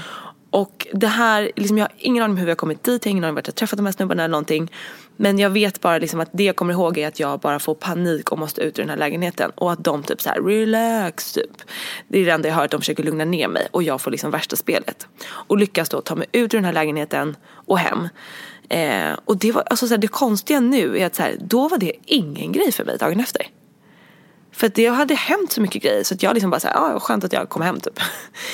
Och det här, liksom jag har ingen aning om hur jag har kommit dit, jag har ingen aning om vart jag träffat de här snubbarna eller någonting. Men jag vet bara liksom att det jag kommer ihåg är att jag bara får panik och måste ut ur den här lägenheten. Och att de typ så här, relax typ. Det är det enda jag hör att de försöker lugna ner mig och jag får liksom värsta spelet. Och lyckas då ta mig ut ur den här lägenheten och hem. Eh, och det var, alltså så här, det konstiga nu är att så här, då var det ingen grej för mig dagen efter. För att det hade hänt så mycket grejer så att jag liksom bara såhär, ja ah, skönt att jag kom hem typ.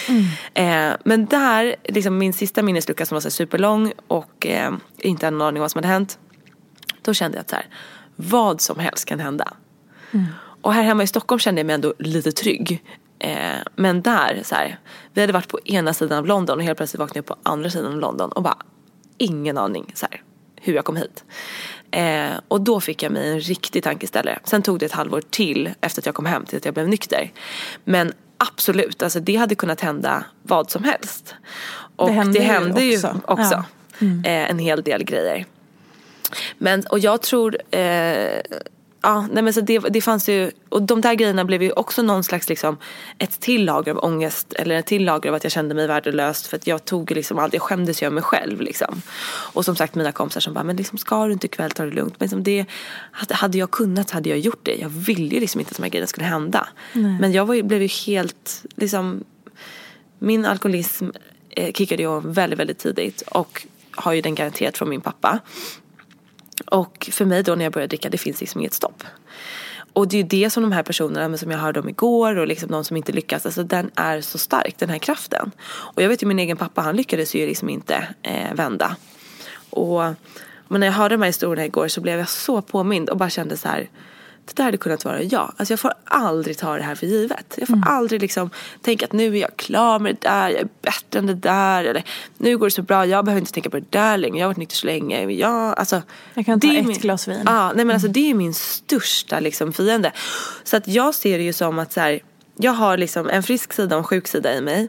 Mm. eh, men där, liksom min sista minneslucka som var så superlång och eh, inte någon aning om vad som hade hänt. Då kände jag att så här, vad som helst kan hända. Mm. Och här hemma i Stockholm kände jag mig ändå lite trygg. Eh, men där, så här, vi hade varit på ena sidan av London och helt plötsligt vaknade jag på andra sidan av London och bara ingen aning så här, hur jag kom hit. Eh, och då fick jag mig en riktig tankeställare. Sen tog det ett halvår till efter att jag kom hem till att jag blev nykter. Men absolut, alltså det hade kunnat hända vad som helst. Och det hände, det hände ju också, också ja. mm. eh, en hel del grejer. Men, och jag tror eh, ja, nej men så det, det fanns ju, och de där grejerna blev ju också någon slags liksom ett till lager av ångest eller ett till lager av att jag kände mig värdelös för att jag tog liksom allt, jag skämdes ju av mig själv liksom. Och som sagt mina kompisar som bara, men liksom ska du inte ikväll ta det lugnt? Men liksom det, hade jag kunnat hade jag gjort det. Jag ville ju liksom inte att de här grejerna skulle hända. Nej. Men jag var, blev ju helt, liksom, min alkoholism eh, kickade ju väldigt, väldigt tidigt och har ju den garanterat från min pappa. Och för mig då när jag började dricka, det finns liksom inget stopp. Och det är ju det som de här personerna som jag hörde om igår och liksom de som inte lyckas, alltså den är så stark, den här kraften. Och jag vet ju min egen pappa, han lyckades ju liksom inte eh, vända. Och men när jag hörde de här historierna igår så blev jag så påmind och bara kände så här det där hade kunnat vara jag. Alltså jag får aldrig ta det här för givet. Jag får mm. aldrig liksom tänka att nu är jag klar med det där, jag är bättre än det där. Eller nu går det så bra, jag behöver inte tänka på det där längre. Jag har varit nykter så länge. Jag, alltså, jag kan ta ett min, glas vin. Ja, nej men alltså, det är min största liksom, fiende. Så att jag ser det ju som att så här, jag har liksom en frisk sida och en sjuk sida i mig.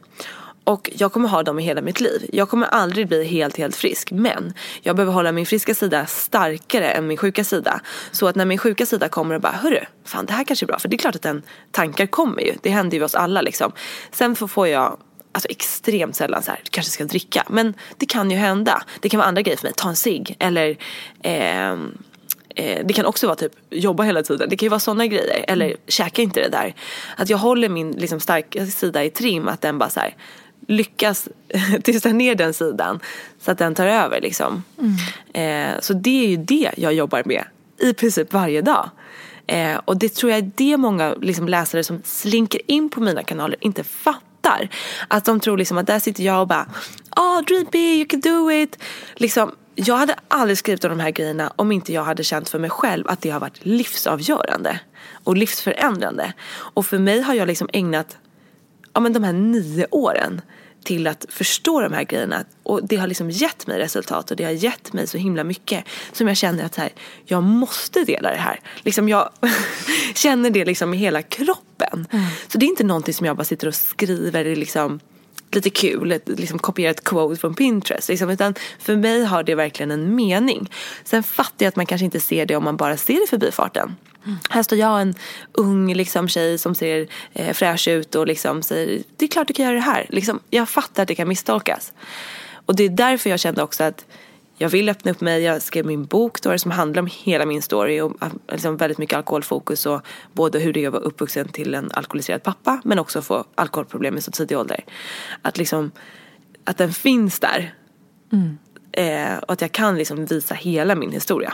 Och jag kommer ha dem i hela mitt liv. Jag kommer aldrig bli helt, helt frisk. Men jag behöver hålla min friska sida starkare än min sjuka sida. Så att när min sjuka sida kommer och bara, hörru, fan det här kanske är bra. För det är klart att den tankar kommer ju. Det händer ju oss alla liksom. Sen får jag alltså extremt sällan så här, du kanske ska dricka. Men det kan ju hända. Det kan vara andra grejer för mig. Ta en cigg eller eh, eh, det kan också vara typ jobba hela tiden. Det kan ju vara sådana grejer. Eller mm. käka inte det där. Att jag håller min liksom, starka sida i trim. Att den bara så här, lyckas tysta ner den sidan så att den tar över liksom. Mm. Eh, så det är ju det jag jobbar med i princip varje dag. Eh, och det tror jag är det många liksom, läsare som slinker in på mina kanaler inte fattar. Att de tror liksom att där sitter jag och bara Oh dream big, you can do it. Liksom, jag hade aldrig skrivit om de här grejerna om inte jag hade känt för mig själv att det har varit livsavgörande och livsförändrande. Och för mig har jag liksom ägnat ja, men de här nio åren till att förstå de här grejerna. Och det har liksom gett mig resultat och det har gett mig så himla mycket. Som jag känner att här, jag måste dela det här. Liksom jag känner det liksom i hela kroppen. Mm. Så det är inte någonting som jag bara sitter och skriver liksom lite kul, ett, liksom kopiera ett quote från Pinterest. Liksom, utan för mig har det verkligen en mening. Sen fattar jag att man kanske inte ser det om man bara ser det förbi farten. Mm. Här står jag, en ung liksom, tjej som ser eh, fräsch ut och liksom säger det är klart du kan göra det här. Liksom, jag fattar att det kan misstolkas. Och det är därför jag kände också att jag vill öppna upp mig. Jag skrev min bok då, som handlar om hela min story och äh, liksom väldigt mycket alkoholfokus och både hur det är att vara uppvuxen till en alkoholiserad pappa men också få alkoholproblem i så tidig ålder. Att liksom att den finns där. Mm. Eh, och att jag kan liksom visa hela min historia.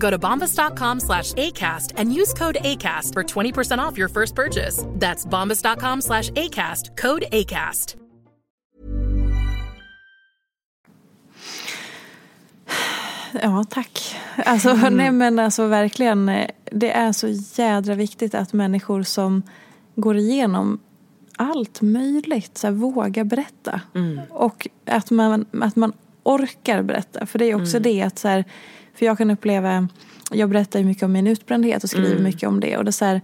Go to bombas.com slash ACAST and use code ACAST for 20% off your first purchase. That's bombas.com slash ACAST, code ACAST. Ja, tack. Alltså, nej, men alltså verkligen. eh, Det är så jädra viktigt att människor som går igenom allt möjligt så här, vågar berätta. Och att man, att man orkar berätta. För det är också det att så här, för jag kan uppleva, jag berättar ju mycket om min utbrändhet och skriver mycket om det. Och det är så här,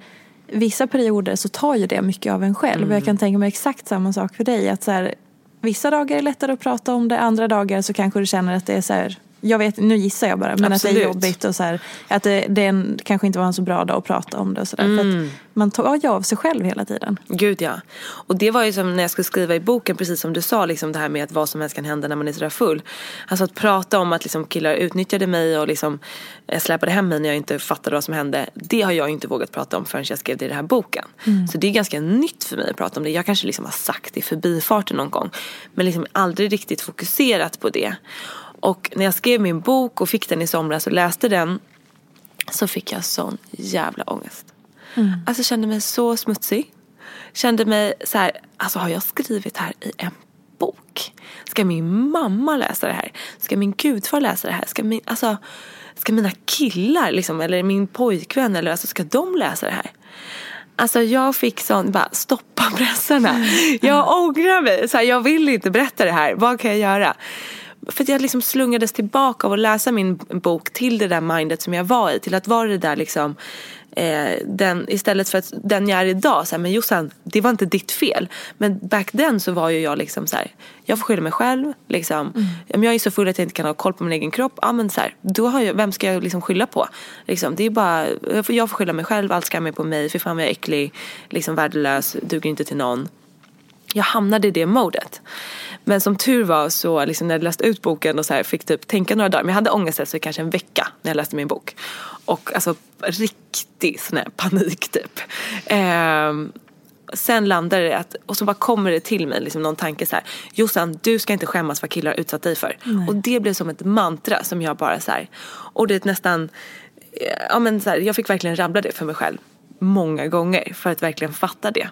vissa perioder så tar ju det mycket av en själv. Och jag kan tänka mig exakt samma sak för dig. Att så här, vissa dagar är lättare att prata om det, andra dagar så kanske du känner att det är så här jag vet, nu gissar jag bara, men att det är Absolut. jobbigt och så här, att det, det en, kanske inte var en så bra dag att prata om det och sådär. För att man tar ju av sig själv hela tiden. Gud ja. Och det var ju som när jag skulle skriva i boken, precis som du sa, liksom det här med att vad som helst kan hända när man är sådär full. Alltså att prata om att liksom killar utnyttjade mig och liksom eh, släpade hem mig när jag inte fattade vad som hände. Det har jag inte vågat prata om förrän jag skrev det i den här boken. Så det är ganska nytt för mig att prata om det. Jag kanske liksom har sagt det i förbifarten någon gång. Men liksom aldrig riktigt fokuserat på det. Och när jag skrev min bok och fick den i somras och läste den så fick jag sån jävla ångest. Alltså jag kände mig så smutsig. Kände mig så här, alltså har jag skrivit här i en bok? Ska min mamma läsa det här? Ska min gudfar läsa det här? Ska, min, alltså, ska mina killar liksom, eller min pojkvän, eller, alltså, ska de läsa det här? Alltså jag fick sån, bara stoppa pressarna. Jag ångrar mig, så här, jag vill inte berätta det här, vad kan jag göra? För att jag liksom slungades tillbaka av att läsa min bok till det där mindet som jag var i. Till att vara det där liksom eh, den, istället för att den jag är idag, så här, men Jossan, det var inte ditt fel. Men back then så var ju jag liksom så här, jag får skylla mig själv. Liksom. Om jag är så full att jag inte kan ha koll på min egen kropp, ja men så här, då har jag, vem ska jag liksom skylla på? Liksom, det är bara, jag får, jag får skylla mig själv, allt skam är på mig, för fan vad jag är äcklig, liksom värdelös, duger inte till någon jag hamnade i det modet. Men som tur var så liksom när jag läste ut boken och så fick typ tänka några dagar. Men jag hade ångest så kanske en vecka när jag läste min bok. Och alltså riktig sån här panik typ. Ehm, sen landade det att, och så bara kommer det till mig liksom någon tanke så här. Jossan, du ska inte skämmas vad killar har utsatt dig för. Och det blev som ett mantra som jag bara så här. Och det är nästan, ja men så här, jag fick verkligen rabbla det för mig själv många gånger för att verkligen fatta det.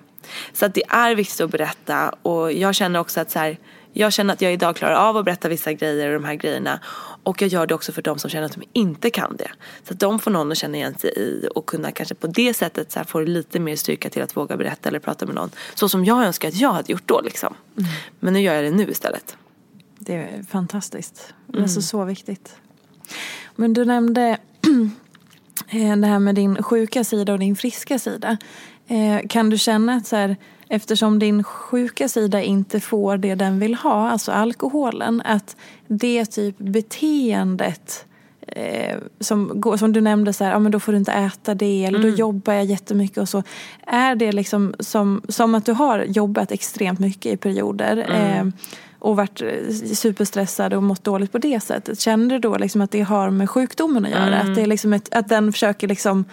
Så att det är viktigt att berätta och jag känner också att så här, jag känner att jag idag klarar av att berätta vissa grejer och de här grejerna. Och jag gör det också för de som känner att de inte kan det. Så att de får någon att känna igen sig i och kunna kanske på det sättet så här få lite mer styrka till att våga berätta eller prata med någon. Så som jag önskar att jag hade gjort då liksom. Men nu gör jag det nu istället. Det är fantastiskt. Det är så, så viktigt. Men du nämnde eh, det här med din sjuka sida och din friska sida. Eh, Kan du känna att så här, eftersom din sjuka sida inte får det den vill ha, alltså alkoholen, att det typ beteendet eh, som, går, som du nämnde, så här, ja, men då får du inte äta det eller då jobbar jag jättemycket och så. Är det liksom som, som att du har jobbat extremt mycket i perioder eh, och varit eh, superstressad och mått dåligt på det sättet. Känner du då liksom att det har med sjukdomen att göra? Mm. Att, det är liksom ett, att den försöker liksom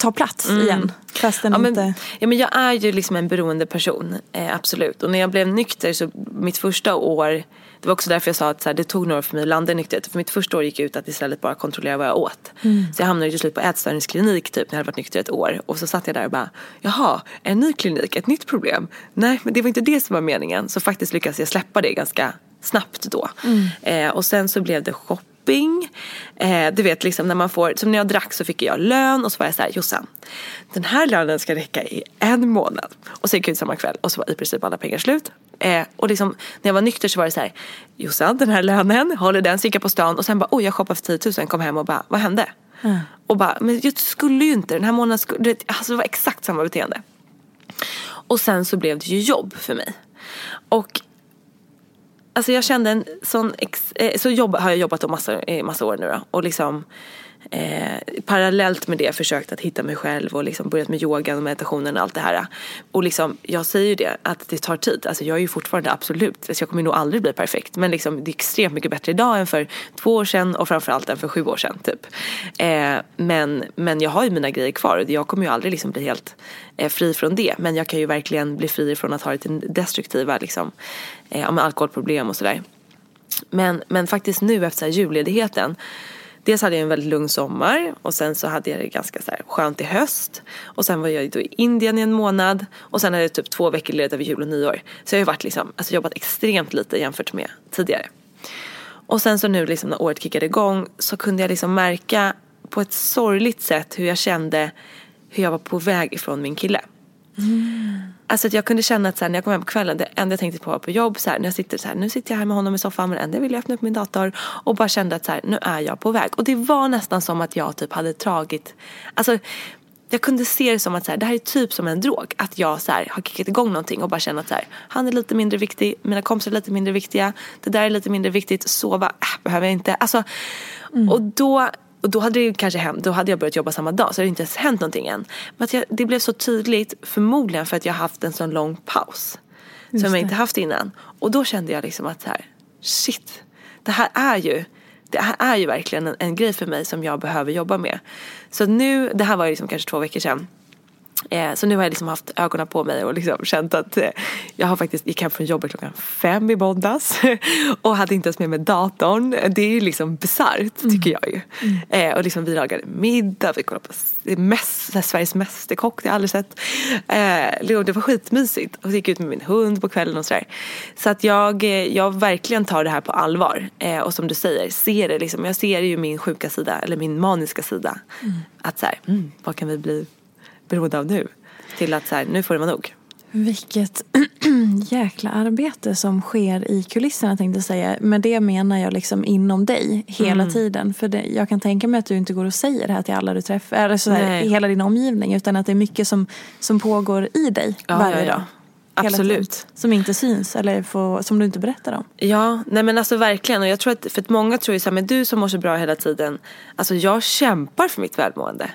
ta plats Mm. igen? Fast den Ja men, inte... ja men jag är ju liksom en beroende person, eh, absolut. Och när jag blev nykter så mitt första år, det var också därför jag sa att så här, det tog några år för mig att landa i nykterhet. För mitt första år gick ut att istället bara kontrollera vad jag åt. Så jag hamnade till slut på ätstörningsklinik typ när jag hade varit nykter ett år. Och så satt jag där och bara, jaha, en ny klinik, ett nytt problem. Nej men det var inte det som var meningen. Så faktiskt lyckades jag släppa det ganska snabbt då. Eh, och sen så blev det shopping. Eh, du vet liksom när man får, som när jag drack så fick jag lön och så var jag så här, Jossan, den här lönen ska räcka i en månad. Och så gick jag ut samma kväll och så var i princip alla pengar slut. Eh, och liksom när jag var nykter så var det så här, Jossan den här lönen, håller den, så gick jag på stan och sen bara, oj jag shoppade för 10 000, kom hem och bara, vad hände? Och bara, men jag skulle ju inte, den här månaden skulle, alltså det var exakt samma beteende. Och sen så blev det ju jobb för mig. Och Alltså jag kände en sån, ex, eh, så jobb, har jag jobbat då massa, eh, massa år nu då. Och liksom eh, parallellt med det försökt att hitta mig själv och liksom börjat med yogan och meditationen och allt det här. Och liksom, jag säger ju det att det tar tid. Alltså jag är ju fortfarande absolut, alltså jag kommer nog aldrig bli perfekt. Men liksom, det är extremt mycket bättre idag än för två år sedan och framförallt än för sju år sedan typ. Eh, men, men jag har ju mina grejer kvar och jag kommer ju aldrig liksom bli helt eh, fri från det. Men jag kan ju verkligen bli fri från att ha lite destruktiva liksom, eh, med alkoholproblem och sådär. Men, men faktiskt nu efter så här julledigheten Dels hade jag en väldigt lugn sommar och sen så hade jag det ganska så här skönt i höst. Och sen var jag då i Indien i en månad och sen hade jag typ två veckor ledigt över jul och nyår. Så jag har ju varit liksom, alltså jobbat extremt lite jämfört med tidigare. Och sen så nu liksom när året kickade igång så kunde jag liksom märka på ett sorgligt sätt hur jag kände hur jag var på väg ifrån min kille. Mm. Alltså jag kunde känna att så här, när jag kom hem på kvällen, det enda jag tänkte på var på jobb. Så här, när jag sitter så här, nu sitter jag här med honom i soffan men det enda jag ville öppna upp min dator. Och bara kände att så här, nu är jag på väg. Och det var nästan som att jag typ hade dragit, alltså jag kunde se det som att så här, det här är typ som en drog. Att jag så har kickat igång någonting och bara känner att så här, han är lite mindre viktig, mina kompisar är lite mindre viktiga, det där är lite mindre viktigt, sova äh, behöver jag inte. Alltså, Och då och då hade det ju kanske hänt, då hade jag börjat jobba samma dag så det hade inte ens hänt någonting än. Men jag, det blev så tydligt, förmodligen för att jag haft en sån lång paus. som jag inte haft innan. Och då kände jag liksom att så här, shit, det här är ju det här är ju verkligen en, en grej för mig som jag behöver jobba med. Så nu, det här var ju liksom kanske två veckor sedan. Eh, så nu har jag liksom haft ögonen på mig och liksom känt att eh, jag har faktiskt gick hem från jobbet klockan fem i måndags och hade inte ens med mig datorn. Det är ju liksom bisarrt tycker jag ju. Eh, och liksom vi lagade middag, vi kollade på här Sveriges Mästerkock, det har jag aldrig sett. Det var skitmysigt och gick ut med min hund på kvällen och sådär. Så att jag, jag verkligen tar det här på allvar. Och som du säger, ser det liksom. Jag ser ju min sjuka sida, eller min maniska sida. Att så här, mm, vad kan vi bli beroende av nu? Till att så här, nu får det vara nog. Vilket jäkla arbete som sker i kulisserna tänkte jag säga. Med det menar jag liksom inom dig hela Mm. tiden. För det, jag kan tänka mig att du inte går och säger det här till alla du träffar. Eller så här, hela din omgivning. Utan att det är mycket som, som pågår i dig Ja, varje ja, dag. Absolut. tiden. Som inte syns eller får, som du inte berättar om. Ja, nej men alltså verkligen. Och jag tror att, för att många tror ju så här, men du som mår så bra hela tiden. Alltså jag kämpar för mitt välmående.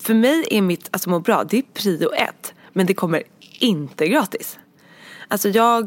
För mig är mitt, alltså må bra, det är prio ett. Men det kommer inte gratis. Alltså jag,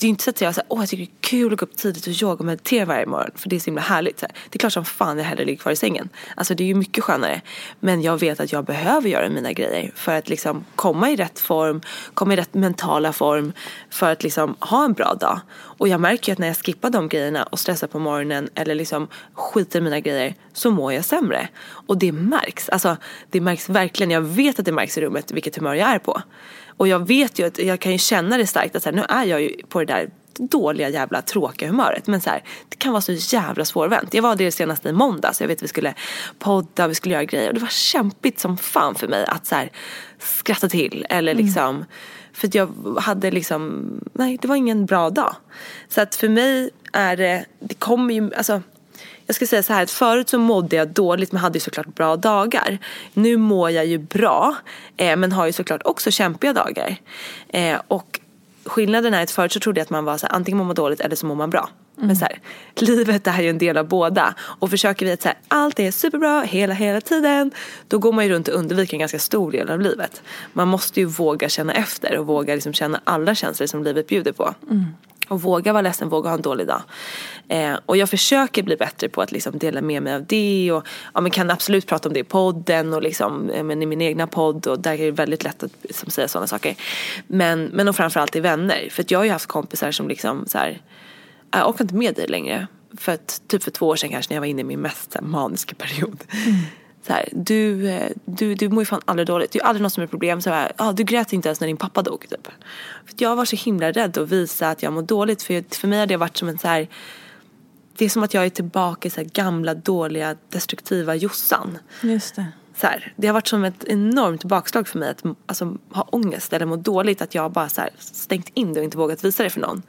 det är ju inte så att jag säger, åh jag tycker det är kul att gå upp tidigt och yoga och meditera varje morgon. För det är så himla härligt. Så här. Det är klart som fan jag hellre ligger kvar i sängen. Alltså det är ju mycket skönare. Men jag vet att jag behöver göra mina grejer. För att liksom komma i rätt form, komma i rätt mentala form. För att liksom ha en bra dag. Och jag märker ju att när jag skippar de grejerna och stressar på morgonen eller liksom skiter i mina grejer så mår jag sämre. Och det märks. Alltså det märks verkligen. Jag vet att det märks i rummet vilket humör jag är på. Och jag vet ju att jag kan ju känna det starkt att så här, nu är jag ju på det där dåliga jävla tråkiga humöret. Men så här, det kan vara så jävla svårvänt. Jag var det senaste i måndags. Jag vet att vi skulle podda, vi skulle göra grejer. Och det var kämpigt som fan för mig att så här, skratta till. Eller liksom, för att jag hade liksom, nej det var ingen bra dag. Så att för mig är det, det kommer ju, alltså jag ska säga så här att förut så mådde jag dåligt men hade ju såklart bra dagar. Nu mår jag ju bra eh, men har ju såklart också kämpiga dagar. Eh, och skillnaden är att förut så trodde jag att man var så här, antingen mår man dåligt eller så mår man bra. Men så här, livet är ju en del av båda. Och försöker vi att så här, allt är superbra hela, hela tiden. Då går man ju runt och undviker en ganska stor del av livet. Man måste ju våga känna efter och våga liksom känna alla känslor som livet bjuder på. Och våga vara ledsen, våga ha en dålig dag. Eh, och jag försöker bli bättre på att liksom dela med mig av det. Och ja, men kan absolut prata om det i podden och liksom, eh, men i min egna podd. Och där är det väldigt lätt att liksom, säga sådana saker. Men, men och framförallt i vänner. För jag har ju haft kompisar som liksom så här, jag orkar inte med dig längre. För att, typ för två år sedan kanske när jag var inne i min mest här, maniska period. Mm. Så här, du, eh, du, du mår ju fan aldrig dåligt. Det är aldrig något som är problem. Så här, ah, du grät inte ens när din pappa dog. Typ. För jag var så himla rädd att visa att jag mår dåligt. För, för mig har det varit som en så här, det är som att jag är tillbaka i så gamla dåliga destruktiva Jossan. Just det. Så det har varit som ett enormt bakslag för mig att alltså, ha ångest eller må dåligt. Att jag bara så stängt in det och inte vågat visa det för någon.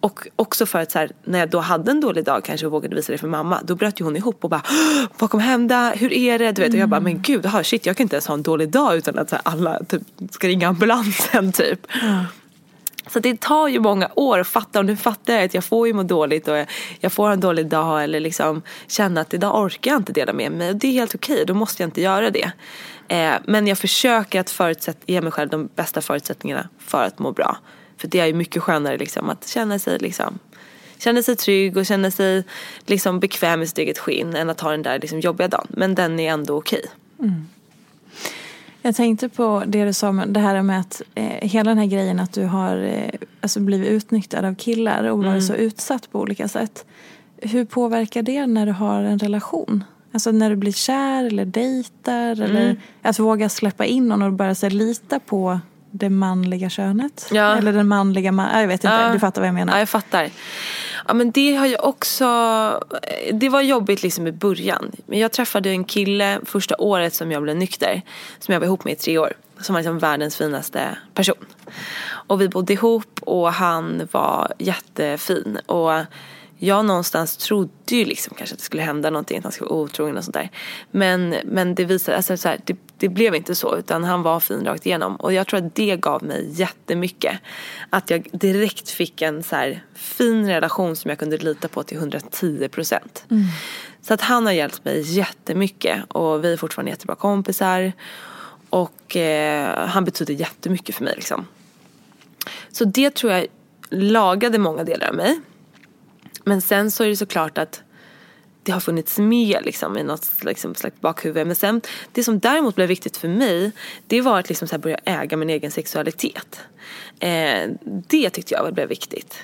Och också för att så här, när jag då hade en dålig dag kanske och vågade visa det för mamma. Då bröt ju hon ihop och bara Vad kommer hända? Hur är det? Du vet, och jag bara men gud, aha, shit jag kan inte ens ha en dålig dag utan att så här, alla typ, ska ringa ambulansen typ. Mm. Så det tar ju många år att fatta och nu fattar jag att jag får ju må dåligt och jag får en dålig dag eller liksom känna att idag orkar jag inte dela med mig och det är helt okej, då måste jag inte göra det. Eh, men jag försöker att förutsätt, ge mig själv de bästa förutsättningarna för att må bra. För det är ju mycket skönare liksom att känna sig liksom känna sig trygg och känna sig liksom bekväm i sitt eget skinn än att ha den där liksom jobbiga dagen. Men den är ändå okej. Mm. Jag tänkte på det du sa, det här med att eh, hela den här grejen att du har eh, alltså blivit utnyttjad av killar och varit mm. så utsatt på olika sätt. Hur påverkar det när du har en relation? Alltså när du blir kär eller dejtar mm. eller att våga släppa in någon och så, lita på det manliga könet. Ja. Eller den manliga man Jag vet inte, ja. du fattar vad jag menar. Ja, jag fattar. Ja, men det har jag också... Det var jobbigt liksom i början. Men jag träffade en kille första året som jag blev nykter. Som jag var ihop med i tre år. Som var liksom världens finaste person. Och vi bodde ihop och han var jättefin. Och jag någonstans trodde ju liksom kanske att det skulle hända någonting, att han skulle vara otrogen och sånt där. Men, men det visade alltså så här, det, det, blev inte så utan han var fin rakt igenom. Och jag tror att det gav mig jättemycket. Att jag direkt fick en så här fin relation som jag kunde lita på till 110 procent. Mm. Så att han har hjälpt mig jättemycket och vi är fortfarande jättebra kompisar. Och eh, han betyder jättemycket för mig liksom. Så det tror jag lagade många delar av mig. Men sen så är det såklart att det har funnits med liksom, i något liksom, slags bakhuvud. Men sen, det som däremot blev viktigt för mig, det var att liksom, så här, börja äga min egen sexualitet. Eh, det tyckte jag blev viktigt.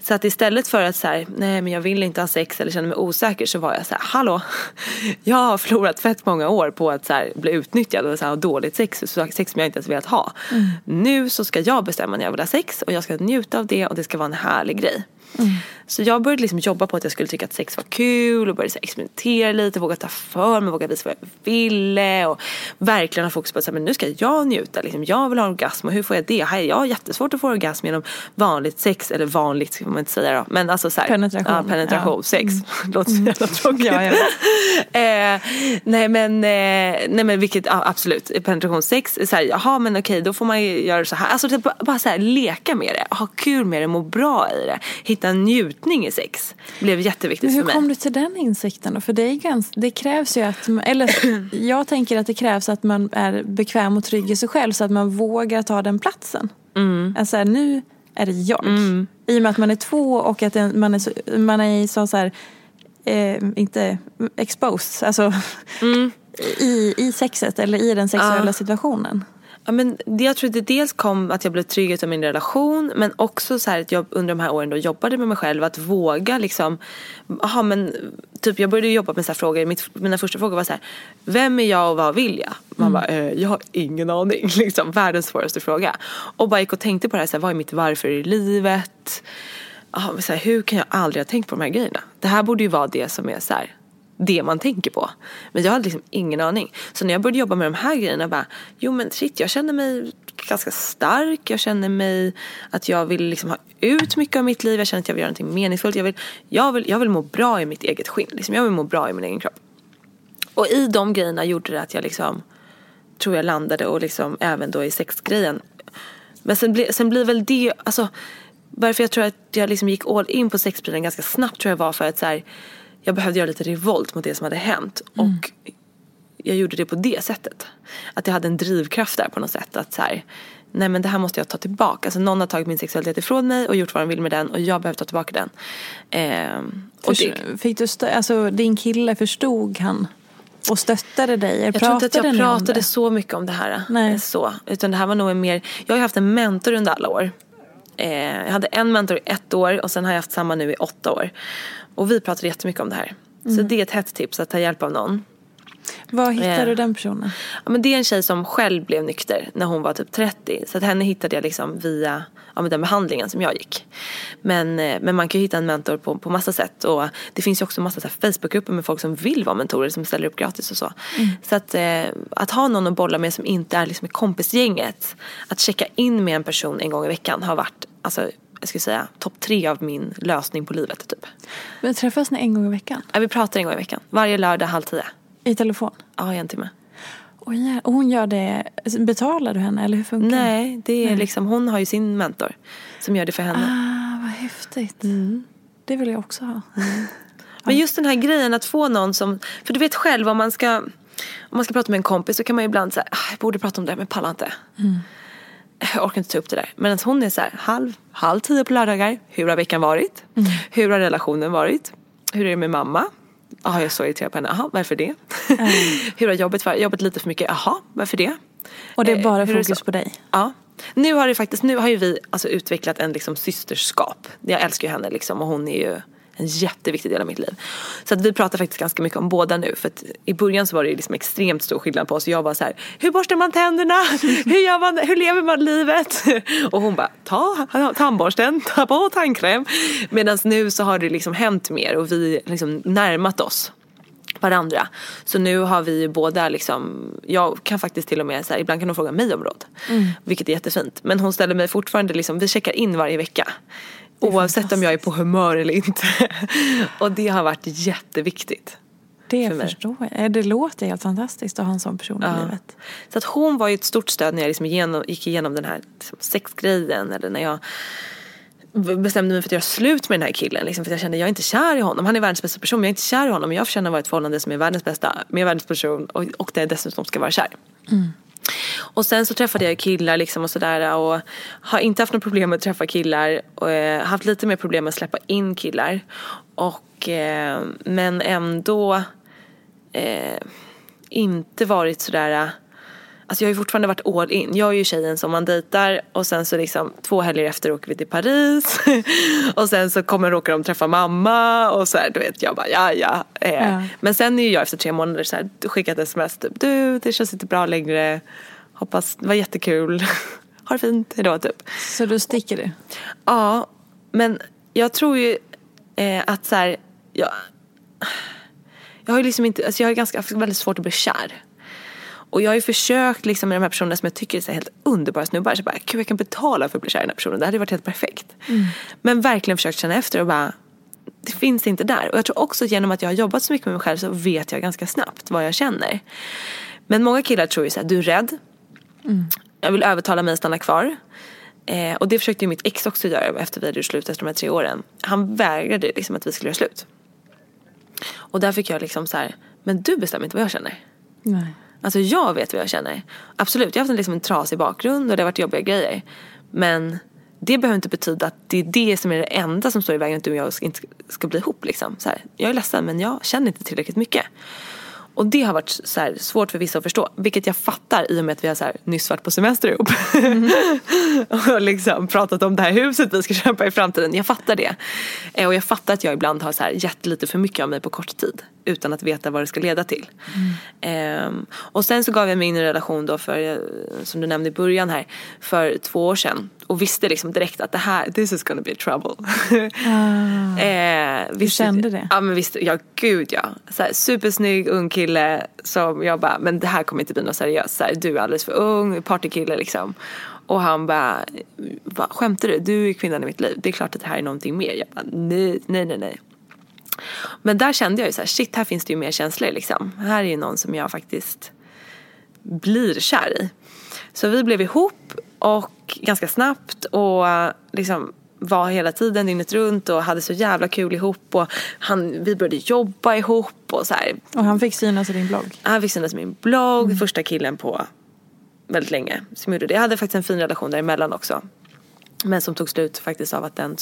Så att istället för att så här, nej men jag vill inte ha sex eller känna mig osäker så var jag så här, hallå, jag har förlorat fett många år på att så här, bli utnyttjad och så här, ha dåligt sex, sex som jag inte ens velat ha. Mm. Nu så ska jag bestämma när jag vill ha sex och jag ska njuta av det och det ska vara en härlig grej. Mm. Så jag började liksom jobba på att jag skulle tycka att sex var kul och började experimentera lite, våga ta för mig, våga visa vad jag ville och verkligen ha fokus på att men nu ska jag njuta, liksom, jag vill ha orgasm och hur får jag det? Jag har jättesvårt att få orgasm genom vanligt sex, eller vanligt ska man inte säga då, men alltså så här, penetration, ja, penetration ja. sex, mm. låter så jävla tråkigt. ja, eh, nej men, eh, nej men vilket, ja, absolut, penetration sex, så här, jaha men okej då får man göra så här, alltså typ, bara så här, leka med det, ha kul med det, må bra i det, hitta njutning i sex blev jätteviktigt för mig. Hur kom du till den insikten då? För det, är ganska, det krävs ju att, eller jag tänker att det krävs att man är bekväm och trygg i sig själv så att man vågar ta den platsen. Mm. Alltså nu är det jag. Mm. I och med att man är två och att man är, så, man är så, så här, eh, inte exposed, alltså mm. i, i sexet eller i den sexuella ja. situationen. Ja, men det, jag tror att det dels kom att jag blev trygg av min relation men också så att jag under de här åren då jobbade med mig själv att våga liksom, aha, men typ jag började jobba med så här frågor, Mitt, mina första frågor var så här, vem är jag och vad vill jag? Man mm. bara, eh, jag har ingen aning, liksom världens svåraste fråga. Och bara gick och tänkte på det här, så här vad är mitt varför i livet? Aha, så här, hur kan jag aldrig ha tänkt på de här grejerna? Det här borde ju vara det som är så här, det man tänker på. Men jag hade liksom ingen aning. Så när jag började jobba med de här grejerna bara, jo men shit jag känner mig ganska stark. Jag känner mig att jag vill liksom ha ut mycket av mitt liv. Jag känner att jag vill göra någonting meningsfullt. Jag vill, jag vill, jag vill må bra i mitt eget skinn. Liksom, jag vill må bra i min egen kropp. Och i de grejerna gjorde det att jag liksom, tror jag landade och liksom även då i sexgrejen. Men sen, ble, sen blir väl det, alltså varför jag tror att jag liksom gick all in på sexbilen ganska snabbt tror jag var för att så här, jag behövde göra lite revolt mot det som hade hänt. Mm. Och jag gjorde det på det sättet. Att jag hade en drivkraft där på något sätt. Att så här, nej men det här måste jag ta tillbaka. Alltså någon har tagit min sexualitet ifrån mig och gjort vad de vill med den och jag behöver ta tillbaka den. Ehm, och det, Fick du stö- alltså, din kille, förstod han och stöttade dig? jag tror inte att jag pratade så mycket om det här. Nej. eh, Så, utan det här var nog en mer, jag har ju haft en mentor under alla år. Eh, jag hade en mentor i ett år och sen har jag haft samma nu i åtta år. Och vi pratade jättemycket om det här. Så Mm. det är ett hett tips att ta hjälp av någon. Var hittade Eh. du den personen? Ja, men det är en tjej som själv blev nykter när hon var typ 30. Så att henne hittade jag liksom via ja, den behandlingen som jag gick. Men, eh, men man kan ju hitta en mentor på, på massa sätt. Och det finns ju också massa så Facebookgrupper med folk som vill vara mentorer som ställer upp gratis och så. Så att, eh, att ha någon att bolla med som inte är liksom i kompisgänget. Att checka in med en person en gång i veckan har varit alltså, jag skulle säga topp tre av min lösning på livet typ. Men träffas ni en gång i veckan? Ja, vi pratar en gång i veckan. Varje lördag halv tio. I telefon? Ja, i en timme. Och, hon gör det, betalar du henne eller hur funkar det? Nej, det är liksom, hon har ju sin mentor som gör det för henne. Ah, vad häftigt. Det vill jag också ha. Men just den här grejen att få någon som, för du vet själv om man ska, om man ska prata med en kompis så kan man ju ibland säga, ah, jag borde prata om det men pallar inte. Jag orkar inte ta upp det där. Men hon är så här, halv, halv tio på lördagar. Hur har veckan varit? Hur har relationen varit? Hur är det med mamma? Ah, jag är så irriterad på henne. Jaha, varför det? Hur har jobbet varit? Jobbat lite för mycket. Jaha, varför det? Och det är Eh, bara är det fokus så? på dig? Ja. Nu har det faktiskt, nu har ju vi alltså utvecklat en liksom systerskap. Jag älskar ju henne liksom och hon är ju en jätteviktig del av mitt liv. Så att vi pratar faktiskt ganska mycket om båda nu. För att i början så var det liksom extremt stor skillnad på oss. Jag var så här, hur borstar man tänderna? Hur, gör man, hur lever man livet? Och hon bara, ta tandborsten, ta på tandkräm. Medan nu så har det liksom hänt mer och vi liksom närmat oss varandra. Så nu har vi båda liksom, jag kan faktiskt till och med så här, ibland kan hon fråga mig om råd. Vilket är jättefint. Men hon ställer mig fortfarande liksom, vi checkar in varje vecka. Oavsett om jag är på humör eller inte. och det har varit jätteviktigt. Det för förstår jag. Eh, Det låter helt fantastiskt att ha en sån person i livet. Så att hon var ju ett stort stöd när jag liksom igenom, gick igenom den här liksom sexgrejen. Eller när jag bestämde mig för att göra slut med den här killen. Liksom, för att jag kände jag är inte kär i honom. Han är världens bästa person men jag är inte kär i honom. Jag förtjänar att vara i ett förhållande som är världens bästa med världens person och, och där jag dessutom ska vara kär. Och sen så träffade jag killar liksom och sådär och har inte haft något problem med att träffa killar och eh, haft lite mer problem med att släppa in killar. Och, eh, men ändå eh, inte varit sådär Alltså jag har ju fortfarande varit all in. Jag är ju tjejen som man dejtar och sen så liksom två helger efter åker vi till Paris. och sen så kommer råkar de träffa mamma och så här, du vet jag bara ja ja. Eh. Ja. Men sen är ju jag efter tre månader så här, skickat sms typ du det känns inte bra längre. Hoppas det var jättekul. ha det fint, hejdå typ. Så då sticker du? Ja, men jag tror ju eh, att så här, jag, jag har ju liksom inte, alltså jag har ganska haft väldigt svårt att bli kär. Och jag har ju försökt liksom med de här personerna som jag tycker är så helt underbara snubbar. Så bara, gud jag kan betala för att bli kär i den här personen. Det hade varit helt perfekt. Men verkligen försökt känna efter och bara, det finns inte där. Och jag tror också genom att jag har jobbat så mycket med mig själv så vet jag ganska snabbt vad jag känner. Men många killar tror ju så här, du är rädd. Jag vill övertala mig att stanna kvar. Eh, och det försökte ju mitt ex också göra efter vi hade gjort slut efter de här tre åren. Han vägrade liksom att vi skulle göra slut. Och där fick jag liksom så här, men du bestämmer inte vad jag känner. Nej. Alltså jag vet vad jag känner. Absolut, jag har haft en, liksom en trasig bakgrund och det har varit jobbiga grejer. Men det behöver inte betyda att det är det som är det enda som står i vägen att du och jag ska, inte ska bli ihop. Liksom. Så här, jag är ledsen men jag känner inte tillräckligt mycket. Och det har varit så här, svårt för vissa att förstå. Vilket jag fattar i och med att vi har så här, nyss varit på semester ihop. och liksom pratat om det här huset vi ska köpa i framtiden. Jag fattar det. Eh, Och jag fattar att jag ibland har så här, gett lite för mycket av mig på kort tid. Utan att veta vad det ska leda till. Ehm, och sen så gav jag mig in i en relation då för, eh, som du nämnde i början här, för två år sedan. Och visste liksom direkt att det här, this is gonna be trouble. eh, Du visste- kände det? Ja men visst, ja gud ja. Så här, supersnygg ung kille som jag bara, men det här kommer inte bli något seriöst. Så här, du är alldeles för ung, partykille liksom. Och han bara, "Va, skämtar du? Du är kvinnan i mitt liv. Det är klart att det här är någonting mer. Jag bara, nej, nej, nej, nej. Men där kände jag ju så här, shit här finns det ju mer känslor liksom. Här är ju någon som jag faktiskt blir kär i. Så vi blev ihop och ganska snabbt och liksom var hela tiden dygnet runt och hade så jävla kul ihop och han, vi började jobba ihop och så här. Och han fick synas i din blogg? Han fick synas i min blogg, första killen på väldigt länge som gjorde det. Jag hade faktiskt en fin relation däremellan också. Men som tog slut faktiskt av att den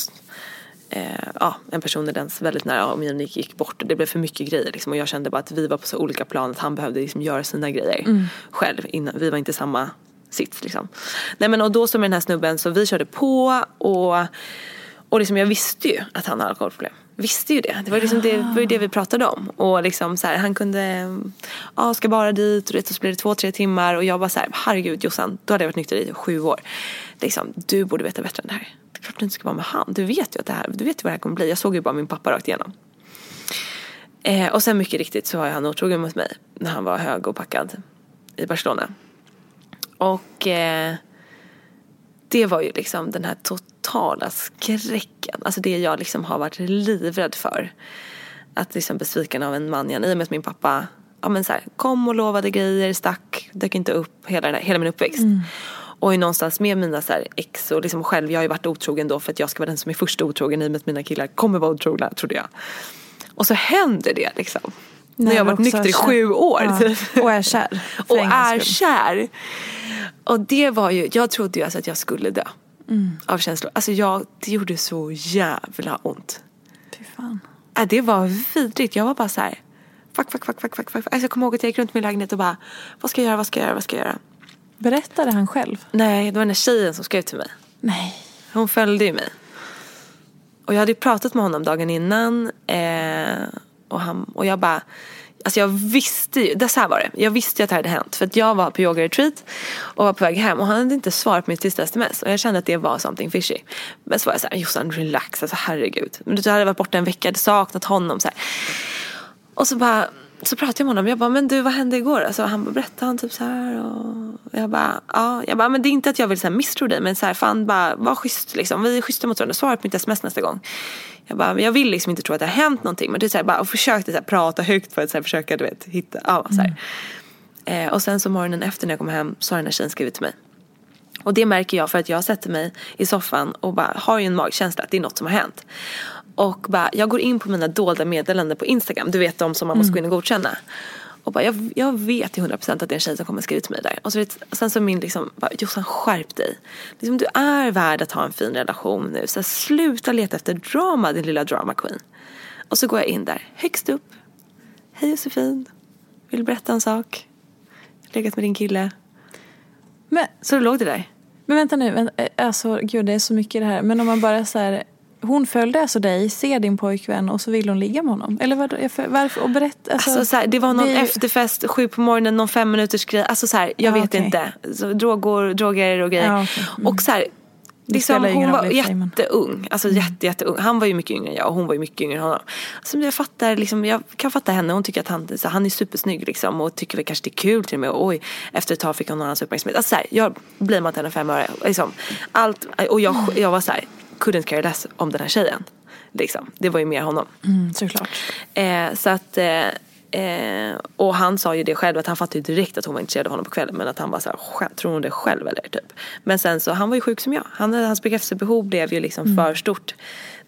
eh, ja, en person i dens väldigt nära omgivning gick bort och det blev för mycket grejer liksom, och jag kände bara att vi var på så olika plan att han behövde liksom göra sina grejer själv innan, vi var inte samma sits liksom. Nej men och då så med den här snubben så vi körde på och, och liksom jag visste ju att han hade alkoholproblem. Visste ju det. Det var, liksom det, var ju det vi pratade om. Och liksom så här, han kunde, ja ska bara dit och så blir det två, tre timmar och jag bara så här, herregud Jossan, då hade jag varit nykter i sju år. Liksom, du borde veta bättre än det här. Det är klart du inte ska vara med han. Du vet ju att det här, du vet vad det här kommer bli. Jag såg ju bara min pappa rakt igenom. Eh, och sen mycket riktigt så var han otrogen mot mig när han var hög och packad i Barcelona. Och eh, det var ju liksom den här totala skräcken. Alltså det jag liksom har varit livrädd för. Att liksom besviken av en man igen. I och med att min pappa ja, men så här, kom och lovade grejer, stack, dök inte upp hela, den här, hela min uppväxt. Mm. Och är någonstans med mina så här, ex och liksom själv, jag har ju varit otrogen då för att jag ska vara den som är först otrogen i och med att mina killar kommer vara otrogna, trodde jag. Och så händer det liksom. När jag har varit nykter i sju år. Ja. typ. Och är kär. Och är kär. Och det var ju, jag trodde ju alltså att jag skulle dö. Av känslor. Alltså jag, det gjorde så jävla ont. Fy fan. Äh, det var vidrigt. Jag var bara så här. Fuck, fuck, fuck, fuck, fuck, fuck. Alltså jag kommer ihåg att jag gick runt i min lägenhet och bara. Vad ska jag göra, vad ska jag göra, vad ska jag göra? Berättade han själv? Nej, det var den där tjejen som skrev till mig. Nej. Hon följde ju mig. Och jag hade ju pratat med honom dagen innan. Eh, och, han, och jag bara. Alltså jag visste ju, det så här var det. Jag visste ju att det här hade hänt. För att jag var på yoga-retreat och var på väg hem och han hade inte svarat på mitt sista sms. Och jag kände att det var something fishy. Men så var jag såhär, Jossan relax, alltså herregud. Men du hade varit borta en vecka, jag hade saknat honom så här. Och så bara, så pratade jag med honom. Jag bara, men du vad hände igår? Alltså, han bara, berättade han typ så här. Och jag bara, ja. Jag bara, men det är inte att jag vill så här, misstro dig. Men så här, fan bara, var schysst liksom. Vi är schyssta mot varandra. Svara på mitt sms nästa gång. Jag bara, men jag vill liksom inte tro att det har hänt någonting. Men är så här, bara, och försökte så här, prata högt för att så här, försöka, du vet, hitta, ja så här. Eh, och sen så morgonen efter när jag kom hem så har den här tjejen skrivit till mig. Och det märker jag för att jag sätter mig i soffan och bara har ju en magkänsla att det är något som har hänt. Och bara, jag går in på mina dolda meddelanden på Instagram. Du vet de som man måste gå in och godkänna. Och bara, jag, jag vet till 100% att det är en tjej som kommer skriva till mig där. Och så vet, sen så min liksom, bara, Jossan skärp dig. Liksom, du är värd att ha en fin relation nu. Så här, sluta leta efter drama din lilla drama queen. Och så går jag in där, högst upp. Hej Josefin, vill du berätta en sak? Legat med din kille. Men, Så låg det där. men vänta nu, vänta, eh, alltså gud det är så mycket i det här. Men om man bara så här, hon följde alltså dig, ser din pojkvän och så vill hon ligga med honom? Eller vad, varför? Och berätta. Alltså, Alltså, så här, det var någon ju- efterfest, sju på morgonen, någon fem minuters grej. Alltså så här, jag Ja, vet okej. inte. Så, droger, droger och grejer. Ja, okej. Mm. Och så här, liksom, hon var jätteung. Alltså jätte, jätteung. Han var ju mycket yngre än jag och hon var ju mycket yngre än honom. Alltså, jag fattar, liksom, jag kan fatta henne. Hon tycker att han, så, han är supersnygg liksom, och tycker väl kanske det är kul till och med. Och, oj, efter ett tag fick hon någon annans uppmärksamhet. Alltså, så här, jag blameat henne fem öre. Liksom, allt, och jag, jag var så här, couldn't care less om den här tjejen. Liksom. Det var ju mer honom. Mm, såklart. Eh, så att, eh, eh, och han sa ju det själv att han fattade ju direkt att hon var intresserad av honom på kvällen men att han var så här, "Skämt, tror hon det själv eller typ. Men sen så, han var ju sjuk som jag. Han, hans bekräftelsebehov blev ju liksom för stort.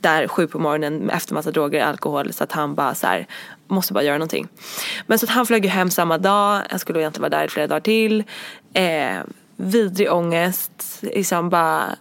Där sju på morgonen efter massa droger, alkohol så att han bara så här, måste bara göra någonting. Men så att han flög ju hem samma dag, jag skulle egentligen vara där i flera dagar till. Eh, vidrig ångest, liksom bara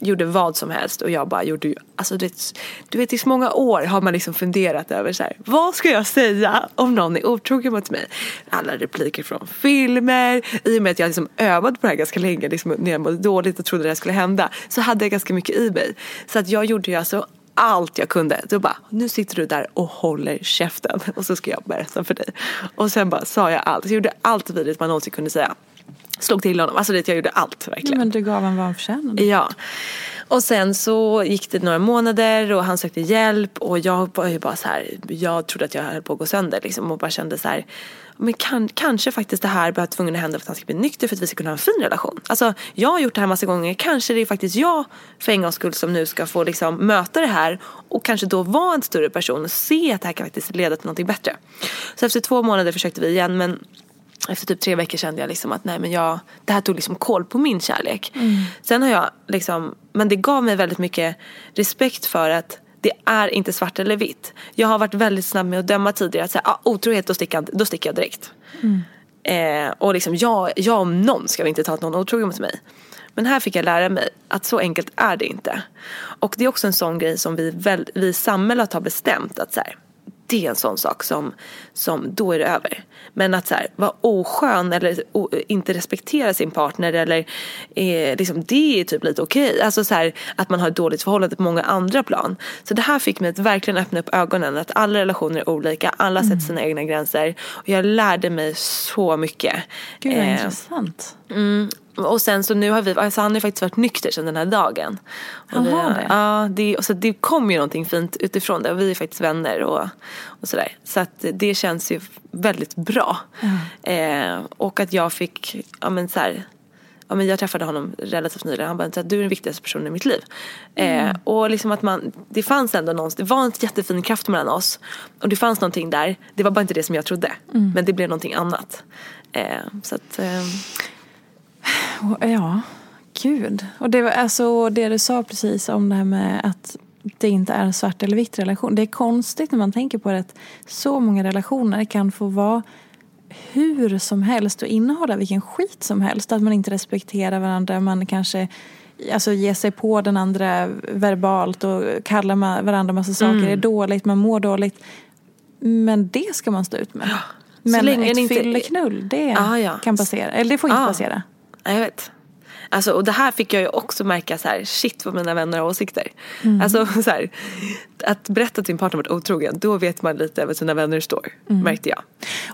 gjorde vad som helst och jag bara gjorde ju, alltså du vet, du vet i så många år har man liksom funderat över så här, vad ska jag säga om någon är otrogen mot mig? Alla repliker från filmer, i och med att jag liksom övade på det här ganska länge, liksom, när jag mådde dåligt och trodde det här skulle hända, så hade jag ganska mycket i mig. Så att jag gjorde ju alltså allt jag kunde. Då bara, nu sitter du där och håller käften och så ska jag berätta för dig. Och sen bara sa jag allt, jag gjorde allt vidrigt man någonsin kunde säga. Slog till honom, alltså det, jag gjorde allt verkligen. Ja, men du gav honom vad han förtjänade. Ja. Och sen så gick det några månader och han sökte hjälp och jag var ju bara så här, jag trodde att jag höll på att gå sönder liksom och bara kände så här, men kan, kanske faktiskt det här behöver tvungen att hända för att han ska bli nykter för att vi ska kunna ha en fin relation. Alltså jag har gjort det här massa gånger, kanske det är faktiskt jag för en gångs skull som nu ska få liksom möta det här och kanske då vara en större person och se att det här kan faktiskt leda till någonting bättre. Så efter två månader försökte vi igen men efter typ tre veckor kände jag liksom att nej men jag, det här tog liksom koll på min kärlek. Sen har jag liksom, men det gav mig väldigt mycket respekt för att det är inte svart eller vitt. Jag har varit väldigt snabb med att döma tidigare. Att säga, ah, otrohet, då sticker, jag, då sticker jag direkt. Eh, och liksom, jag, jag om någon ska inte ta att någon är otrogen mot mig. Men här fick jag lära mig att så enkelt är det inte. Och det är också en sån grej som vi, väl, vi i samhället har bestämt att så här, det är en sån sak som, som då är det över. Men att så här, vara oskön eller o, inte respektera sin partner eller eh, liksom, det är typ lite okej. Alltså så här, att man har ett dåligt förhållande på många andra plan. Så det här fick mig att verkligen öppna upp ögonen att alla relationer är olika, alla sätter sina egna gränser. Och jag lärde mig så mycket. Gud vad Eh, intressant. Mm. Och sen så nu har vi, alltså han har ju faktiskt varit nykter sedan den här dagen. Och vi det? Ja, det, och så det kom ju någonting fint utifrån det och vi är faktiskt vänner och, och sådär. Så att det känns ju väldigt bra. Eh, och att jag fick, ja men så här, ja men jag träffade honom relativt nyligen, han bara du är den viktigaste personen i mitt liv. Eh, och liksom att man, det fanns ändå någonstans, det var en jättefin kraft mellan oss. Och det fanns någonting där, det var bara inte det som jag trodde. Men det blev någonting annat. Eh, så att, eh, Ja, gud. Och det alltså det du sa precis om det här med att det inte är en svart eller vitt relation. Det är konstigt när man tänker på det att så många relationer kan få vara hur som helst och innehålla vilken skit som helst. Att man inte respekterar varandra, man kanske alltså, ger sig på den andra verbalt och kallar varandra massa saker. Mm. Det är dåligt, man mår dåligt. Men det ska man stå ut med. Men länge ett inte- fylleknull, det Ah, ja. kan passera. Eller det får inte Ah. passera. Ja, jag vet. Alltså, och det här fick jag ju också märka så här, shit vad mina vänner har åsikter. Mm. Alltså så här, att berätta att din partner varit otrogen, då vet man lite var sina vänner står. Mm. Märkte jag.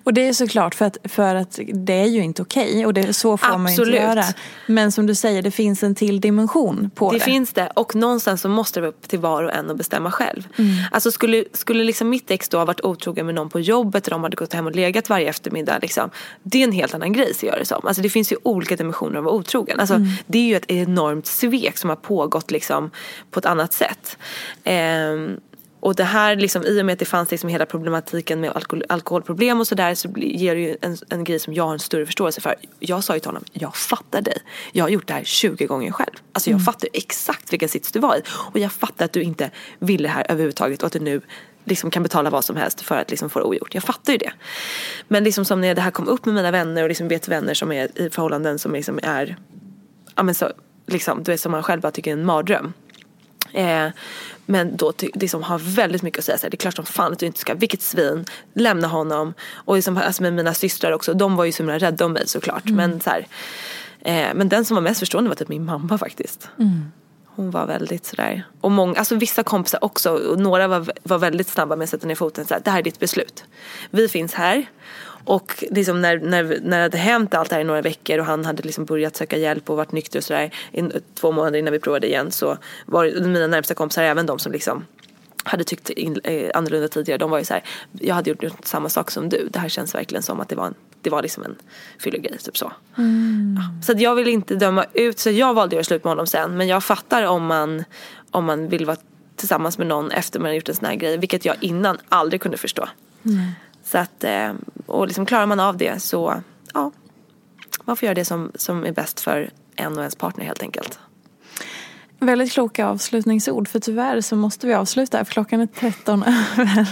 Och det är såklart för att, för att det är ju inte okej och det, så får man Absolut. inte göra. Men som du säger, det finns en till dimension på det. Det finns det och någonstans så måste det vara upp till var och en att bestämma själv. Mm. Alltså skulle, skulle liksom mitt ex då ha varit otrogen med någon på jobbet och de hade gått hem och legat varje eftermiddag. Liksom, det är en helt annan grej ser jag det som. Alltså det finns ju olika dimensioner av att vara otrogen. Alltså, Mm. Det är ju ett enormt svek som har pågått liksom, på ett annat sätt. Ehm, och det här, liksom, i och med att det fanns liksom hela problematiken med alkohol, alkoholproblem och sådär så ger det ju en, en grej som jag har en större förståelse för. Jag sa ju till honom, jag fattar dig. Jag har gjort det här 20 gånger själv. Alltså jag fattar exakt vilken sits du var i. Och jag fattar att du inte ville det här överhuvudtaget och att du nu liksom kan betala vad som helst för att liksom få det ogjort. Jag fattar ju det. Men liksom som när det här kom upp med mina vänner och liksom vet vänner som är i förhållanden som liksom är ja men så, liksom, du vet som man själv bara tycker är en mardröm. Eh, men då liksom har väldigt mycket att säga. Så här, det är klart som fan att du inte ska, vilket svin, lämna honom. Och liksom, alltså med mina systrar också, de var ju så himla rädda om mig såklart. Men, så här, eh, men den som var mest förstående var typ min mamma faktiskt. Hon var väldigt sådär. Och många, alltså vissa kompisar också, och några var, var väldigt snabba med att sätta ner foten. Så här, det här är ditt beslut. Vi finns här. Och liksom när, när, när det hade hänt allt det här i några veckor och han hade liksom börjat söka hjälp och varit nykter och sådär två månader innan vi provade igen så var mina närmsta kompisar, även de som liksom hade tyckt in, eh, annorlunda tidigare. De var ju så här, jag hade gjort samma sak som du. Det här känns verkligen som att det var, en, det var liksom en fyllegrej. Typ så. Ja, så jag vill inte döma ut. Så jag valde att göra slut med honom sen. Men jag fattar om man, om man vill vara tillsammans med någon efter man har gjort en sån här grej. Vilket jag innan aldrig kunde förstå. Så att, eh, och liksom klarar man av det så ja, man får göra det som, som är bäst för en och ens partner helt enkelt. Väldigt kloka avslutningsord för tyvärr så måste vi avsluta för klockan är 13 över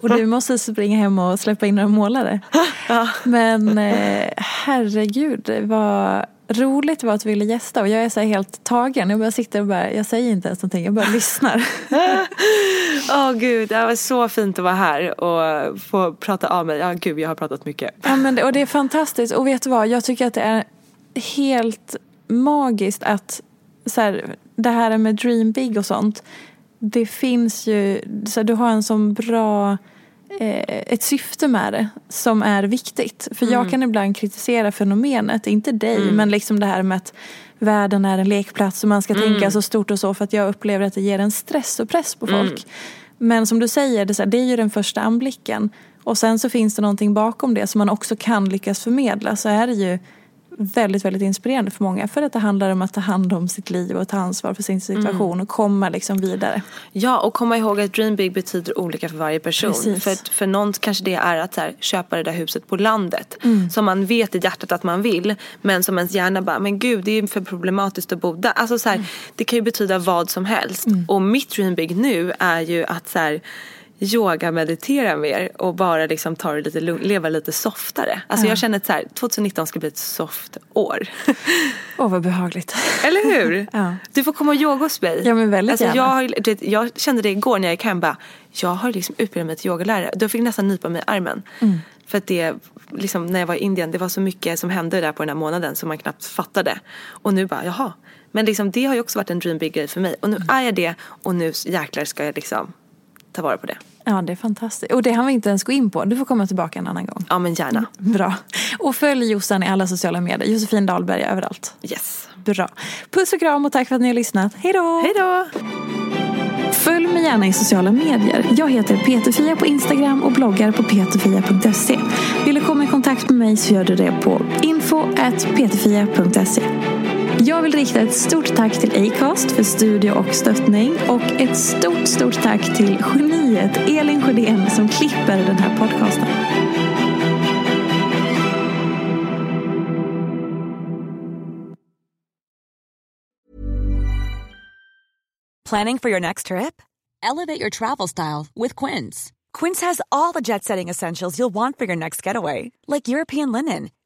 och du måste springa hem och släppa in några målare. Men eh, herregud vad roligt var att du ville gästa och jag är så här helt tagen. Jag bara sitter och bara, jag säger inte ens någonting, jag bara lyssnar. Åh gud, det var så fint att vara här och få prata av mig. Ja gud, jag har pratat mycket. Ja, men det, och det är fantastiskt. Och vet du vad? Jag tycker att det är helt magiskt att så här, det här med dream big och sånt. Det finns ju, så här, du har en sån bra ett syfte med det som är viktigt. För jag kan ibland kritisera fenomenet, inte dig, men liksom det här med att världen är en lekplats och man ska tänka så stort och så för att jag upplever att det ger en stress och press på folk. Men som du säger, det är, här, det är ju den första anblicken. Och sen så finns det någonting bakom det som man också kan lyckas förmedla. Så är det ju väldigt, väldigt inspirerande för många. För att det handlar om att ta hand om sitt liv och ta ansvar för sin situation Mm. och komma liksom vidare. Ja, och komma ihåg att dream big betyder olika för varje person. Precis. För, för någon kanske det är att så här, köpa det där huset på landet. Mm. Som man vet i hjärtat att man vill. Men som ens hjärna bara, men gud det är för problematiskt att bo där. Alltså så här, Mm. det kan ju betyda vad som helst. Och mitt dream big nu är ju att så här, yoga meditera mer och bara liksom ta det lite lugnt, leva lite softare. Alltså Ja. jag känner att så här, 2019 ska bli ett soft år. Åh vad behagligt. Eller hur? Ja. Du får komma och yoga hos mig. Ja, men väldigt alltså, gärna. jag, vet, jag kände det igår när jag gick hem. Bara, jag har liksom utbildat mig till yogalärare. Då fick jag nästan nypa mig i armen. Mm. För att det, liksom, när jag var i Indien, det var så mycket som hände där på den här månaden som man knappt fattade. Och nu bara, jaha. Men liksom, det har ju också varit en dream big grej för mig. Och nu är jag det och nu jäklar ska jag liksom ta vara på det. Ja, det är fantastiskt. Och det hann vi inte ens gå in på. Du får komma tillbaka en annan gång. Ja men gärna. Bra. Och följ Jossan i alla sociala medier. Josefin Dahlberg överallt. Yes. Bra. Puss och kram och tack för att ni har lyssnat. Hej då! Hej då! Följ mig gärna i sociala medier. Jag heter Peterfia på Instagram och bloggar på peterfia.se. Vill du komma i kontakt med mig så gör du det på info.peterfia.se. Jag vill rikta ett stort tack till Acast för studie och stöttning och ett stort, stort tack till geniet Elin Sjödén som klipper den här podcasten. Planning for your next trip? Elevate your travel style with Quince. Quince has all the jet setting essentials you'll want for your next getaway, like European linen,